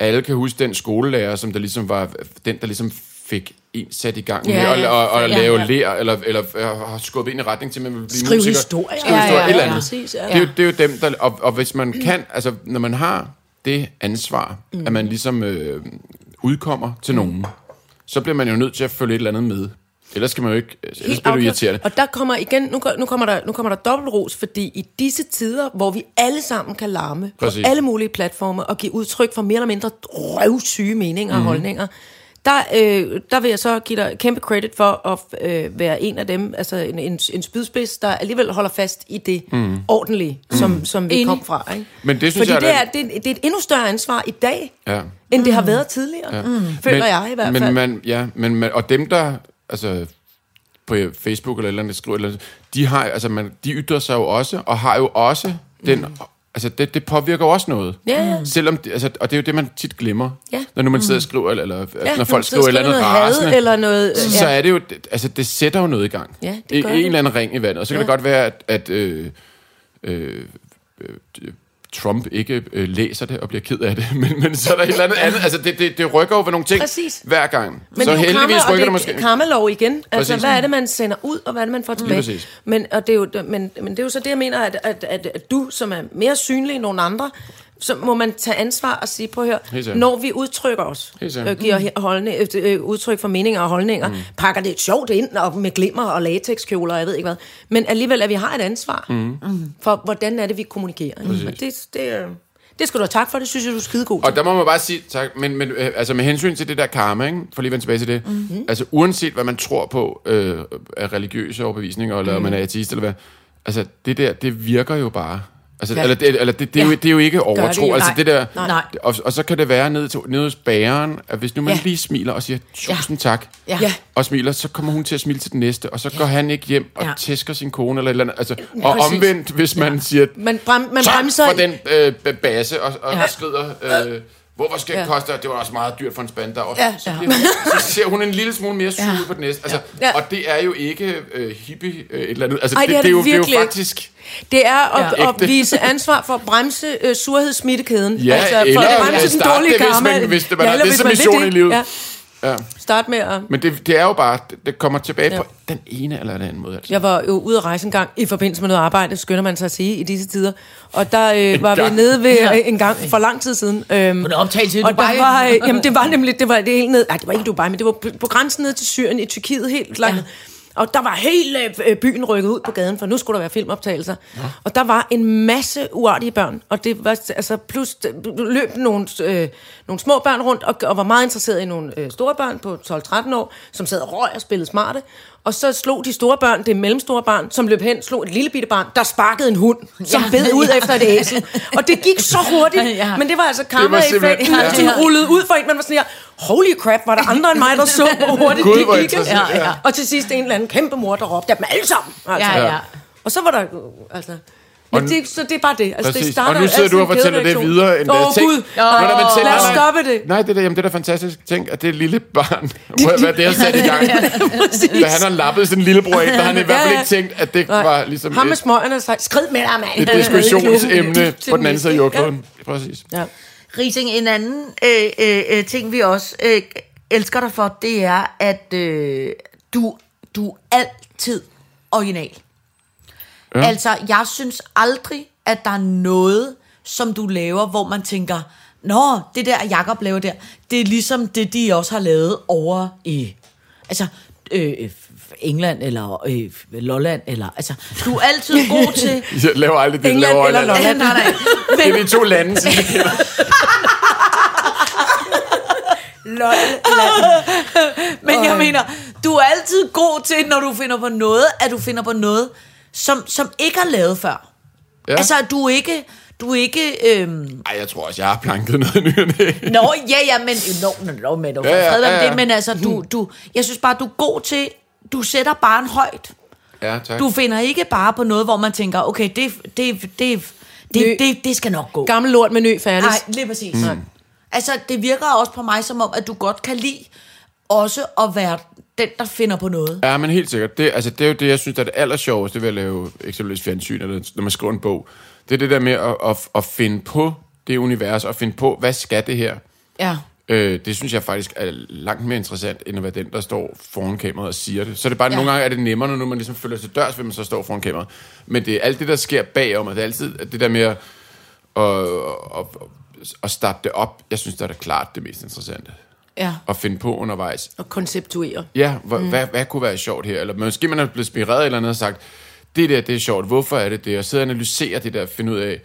alle kan huske den skolelærer, som der ligesom var den, der ligesom fik en sat i gang med Ja, ja. og, og Ja, lave ja. lær, eller, eller øh, har skubbet ind i retning til, at man vil blive Skriv musiker. historier. Skriv historier, Ja, ja, et eller ja. andet. Præcis, ja. Det, er jo, det er jo dem, der... Og, og hvis man kan... Altså, når man har det ansvar, mm. at man ligesom øh, udkommer til nogen, så bliver man jo nødt til at følge et eller andet med. Ellers skal man jo ikke... Ellers Helt bliver du afgjort. irriterende. Og der kommer igen, nu, nu kommer der, nu kommer der dobbeltros, fordi i disse tider, hvor vi alle sammen kan larme Præcis. på alle mulige platforme og give udtryk for mere eller mindre røvsyge meninger Mhm. og holdninger, der, øh, der vil jeg så give dig kæmpe credit for at øh, være en af dem, altså en, en, en spydspids, der alligevel holder fast i det mm. ordentlige, som, som vi Enig. kom fra. Ikke? Mhm. Men det synes Fordi jeg, det er, det, er- det er et endnu større ansvar i dag, Ja. end det har været tidligere, ja. føler men, jeg i hvert men fald. Man, ja, men man, og dem, der... Altså, på Facebook eller et eller andet, skriver, eller andet, de, har, altså man, de ytrer sig jo også, og har jo også den... Mm. Altså, det, det påvirker jo også noget. Ja. Selvom, det- altså, og det er jo det, man tit glemmer. Ja. Når nu man sidder og skriver, eller, eller Ja, når folk sidder skriver et eller andet rasende. eller noget... så er det jo, altså det sætter jo noget i gang. Ja, det gør en det. eller anden ring i vandet. Og så kan Ja. det godt være, at, at øh, øh, øh, Trump ikke øh, læser det og bliver ked af det, men, men så er der et eller andet andet. Altså det, det, det rykker over nogle ting Præcis. hver gang. Men så det er heldigvis karma, og rykker det det måske. karma-lov igen. Altså, Præcis. hvad er det, man sender ud, og hvad er det, man får tilbage? Men, og det er jo, men, men det er jo så det, jeg mener, at, at, at, at du, som er mere synlig end nogen andre, så må man tage ansvar og sige, prøv at høre, når vi udtrykker os, øh, giver he- holdning, øh, øh, udtryk for meninger og holdninger, mm. pakker det sjovt ind og med glimmer og latexkjoler, og jeg ved ikke hvad, men alligevel, at vi har et ansvar mm. for, hvordan er det, vi kommunikerer. Og det, det, øh, det skal du have tak for, det synes jeg, du er skidegod til. Og der må man bare sige, tak, men, men øh, altså med hensyn til det der karma, ikke? for lige at vende tilbage til det, mm-hmm. altså uanset hvad man tror på øh, af religiøse overbevisninger, eller mm. om man er ateist eller hvad, altså det der, det virker jo bare. Altså, Ja. ja. eller det, eller det, det, er jo, Ja. det er jo ikke overtro. jo. altså Nej. det der, Nej. Og, og så kan det være ned, til, nede hos bageren, at hvis nu man Ja. ja. lige smiler og siger tusind ja. tak, Ja. Ja. og smiler, så kommer hun til at smile til den næste, og så går han ikke hjem og Ja. ja. tæsker sin kone eller et eller andet. Altså, og præcis. omvendt, hvis man ja. siger Man, brem, man tak bremser... for den øh, b- base, og, og, Ja. ja. og skrider, øh, hvorfor skal det Ja. koste, det var også meget dyrt for en spand derovre. Ja. Så, bliver, hun- så ser hun en lille smule mere sur Ja. på den næste. Altså, Ja. Og det er jo ikke øh, hippie øh, et eller andet. Altså, Ej, det, det er det, er jo, det er jo faktisk... Det er at, Ja. at vise ansvar for at bremse øh, surhedssmittekæden. Ja, altså, for eller at bremse den dårlige det, hvis karma. man- hvis det- man har eller det hvis som man vil mission det. i livet. Ja. Ja. Start med at... Men det, det er jo bare, det, kommer tilbage Ja. ja. på den ene eller den anden måde. Altså. Jeg var jo ude at rejse en gang i forbindelse med noget arbejde, skynder man sig at sige i disse tider. Og der øh, var vi nede ved øh, en gang for lang tid siden. Øhm, På en optagelse i og Dubai. der var, øh, jamen det var nemlig, det var det helt ned, nej, det var ikke Dubai, men det var på, på grænsen ned til Syrien i Tyrkiet, helt langt. Ja. Og der var hele øh, byen rykket ud på gaden, for nu skulle der være filmoptagelser. Ja. Og der var en masse uartige børn, og det var altså plus løb nogle, øh, nogle små børn rundt, og, og var meget interesseret i nogle øh, store børn på 12-13 år, som sad og røg og spillede smarte. Og så slog de store børn, det mellemstore barn, som løb hen, slog et lille bitte barn, der sparkede en hund, som Ja. ja. bed ud efter et æsel. Og det gik så hurtigt, Ja. ja. men det var altså simpelthen- karma-effekt. ja. Ja. De rullede ud for en, man var sådan her, holy crap, var der andre end mig, der så, hvor hurtigt Gud, det gik. Ja, ja. Og til sidst en eller anden kæmpe mor, der råbte dem alle sammen. Altså. Ja, ja. Og så var der, altså... Men Og- det, så det er bare det. Altså, det Præcis. starter Og nu sidder du og fortæller det videre. End Åh, oh, tænk, Gud. Nå, når man tænker, lad os nej, stoppe det. Nej, det er, da- jamen, det er da fantastisk. Tænk, at det er et lille barn, hvad, hvad det har sat i gang. da han har lappet sin lillebror ind, der har han i hvert fald Ja, ja. ikke tænkt, at det Nej. var ligesom Ham med et, smøgerne sagde, skrid med dig, mand. et diskussionsemne på den anden side af jordkloden. Præcis. Ja. Rising, en anden øh, øh, øh, ting, vi også øh, elsker dig for, det er, at øh, du, du er altid original. Ja. Altså, jeg synes aldrig, at der er noget, som du laver, hvor man tænker, Nå, det der Jakob laver der, det er ligesom det, de også har lavet over i, altså, øh, England eller øh, Lolland, eller, altså, du er altid god til, Jeg laver aldrig det, England laver eller. Lolland. nej, nej, Det er de to lande, som vi kender. Lol. Men jeg mener, du er altid god til, når du finder på noget, at du finder på noget, som, som ikke er lavet før. Ja. Ja. Altså, du er ikke... Du er ikke... Øhm... Ej, jeg tror også, jeg har planket noget nyt. Nå, ja, ja, men... Nå, nå, nå, men, Ja, ja, med ja, ja. det, men altså, du, du... Jeg synes bare, du er god til... Du sætter barn højt. Ja, tak. Du finder ikke bare på noget, hvor man tænker, okay, det, det, det, det, Ny. det, det skal nok gå. Gammel lort med ny færdig. Nej, lige præcis. Mm. Altså, det virker også på mig som om, at du godt kan lide også at være den, der finder på noget. Ja, men helt sikkert. Det, altså, det er jo det, jeg synes, der er det allersjoveste ved at lave eksempelvis fjernsyn, eller når man skriver en bog. Det er det der med at, at, at finde på det univers, og finde på, hvad skal det her? Ja. Øh, det synes jeg faktisk er langt mere interessant, end at være den, der står foran kameraet og siger det. Så er det bare, Ja. nogle gange er det nemmere, når man ligesom følger til dørs, hvis man så står foran kameraet. Men det er alt det, der sker bagom, og det er altid det der med at, at, at, at starte det op. Jeg synes, det er da klart det mest interessante. Ja. At finde på undervejs. Og konceptuere. Ja, hvor, mm. hvad, hvad kunne være sjovt her? Eller måske man er blevet inspireret eller andet og sagt, det der, det er sjovt, hvorfor er det det? Og sidde og analysere det der, finde ud af,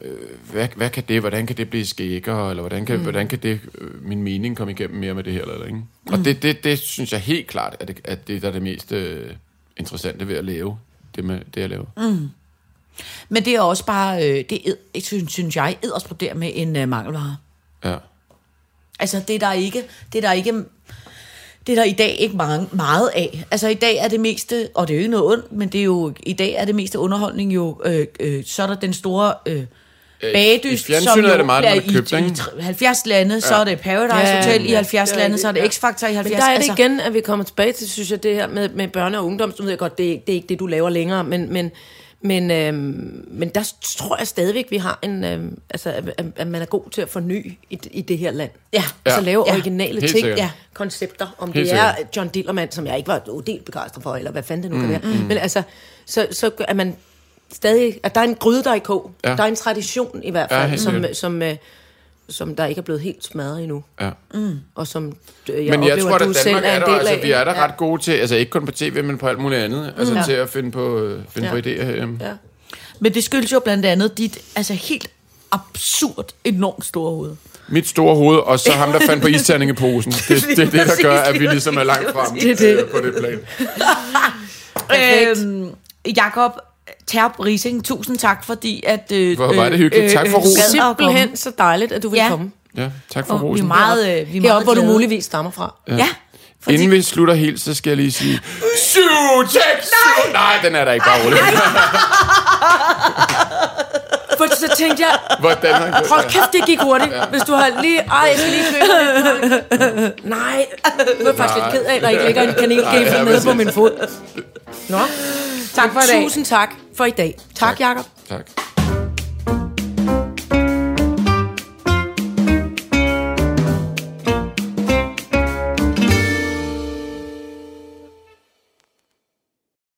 øh, hvad, hvad kan det, hvordan kan det blive skækkere, eller hvordan kan, mm. hvordan kan det, øh, min mening komme igennem mere med det her, eller, eller ikke? Mm. Og det, det, det synes jeg helt klart, at det, at det der er det mest øh, interessante ved at lave, det, med, det jeg laver. Mm. Men det er også bare, øh, det er, synes, synes jeg, edderspruderer med en øh, mangelvare. Ja. Altså, det er der ikke, det er der ikke, det er der i dag ikke mange, meget af. Altså, i dag er det meste, og det er jo ikke noget ondt, men det er jo, i dag er det meste underholdning jo, øh, øh, så er der den store øh, bagedyst, i fjernsynet er det meget, har købt, i, i, ikke? tr- 70 lande, så er det Paradise Ja, Hotel i ja, 70 det er lande, så er det X-Factor i 70. Men der er det altså, igen, at vi kommer tilbage til, synes jeg, det her med, med børne- og ungdom. Så ved jeg godt, det, er- det er ikke det, du laver længere, men, men, men, øhm, men der tror jeg stadigvæk, vi har en, øhm, altså, at, at- man er god til at forny i, i det her land. Ja. Altså Ja. lave Ja. originale Helt ting, sikkert. ja. koncepter. Om Helt det er sikkert. John Dillermand, som jeg ikke var udelt begejstret for, eller hvad fanden det nu mm. kan være. Men altså, så, så er man stadig, at der er en gryde, der er i kog. Ja. Der er en tradition i hvert Ja, fald, helt som, som, øh, som der ikke er blevet helt smadret endnu. ja. Og som øh, jeg Men jeg oplever, tror, at at du Danmark selv er er der, en del altså, af. vi er der Ja. ret gode til, altså ikke kun på tv, men på alt muligt andet, altså Ja. til at finde på, øh, finde Ja. på idéer herhjemme. Ja. Men det skyldes jo blandt andet dit altså helt absurd enormt store hoved. Mit store hoved, og så ham, der fandt på isterning i posen. Det, det er det, der gør, at vi ligesom er langt frem Det det. øh, på det plan. Øhm, Jakob, Terp Rising, tusind tak, fordi at... Øh, Hvor var det hyggeligt. Tak for rosen. at komme. Simpelthen så dejligt, at du vil Ja. komme. Ja, tak for Og vi er rosen. meget, øh, vi er meget hvor du muligvis stammer fra. Ja, fordi, Inden vi slutter helt, så skal jeg lige sige... Syv, seks, syv. Nej, den er der ikke bare roligt. For så tænkte jeg, Hvordan han hold det? kæft, det gik hurtigt. Hvis du har lige... Ej, jeg skal lige købe det. Nej, nu er jeg faktisk lidt ked af, at der ikke ligger en kanelgæfel ja, nede på min fod. Nå, tak for i dag. tusind tak for i dag. Tak, Jacob. Tak.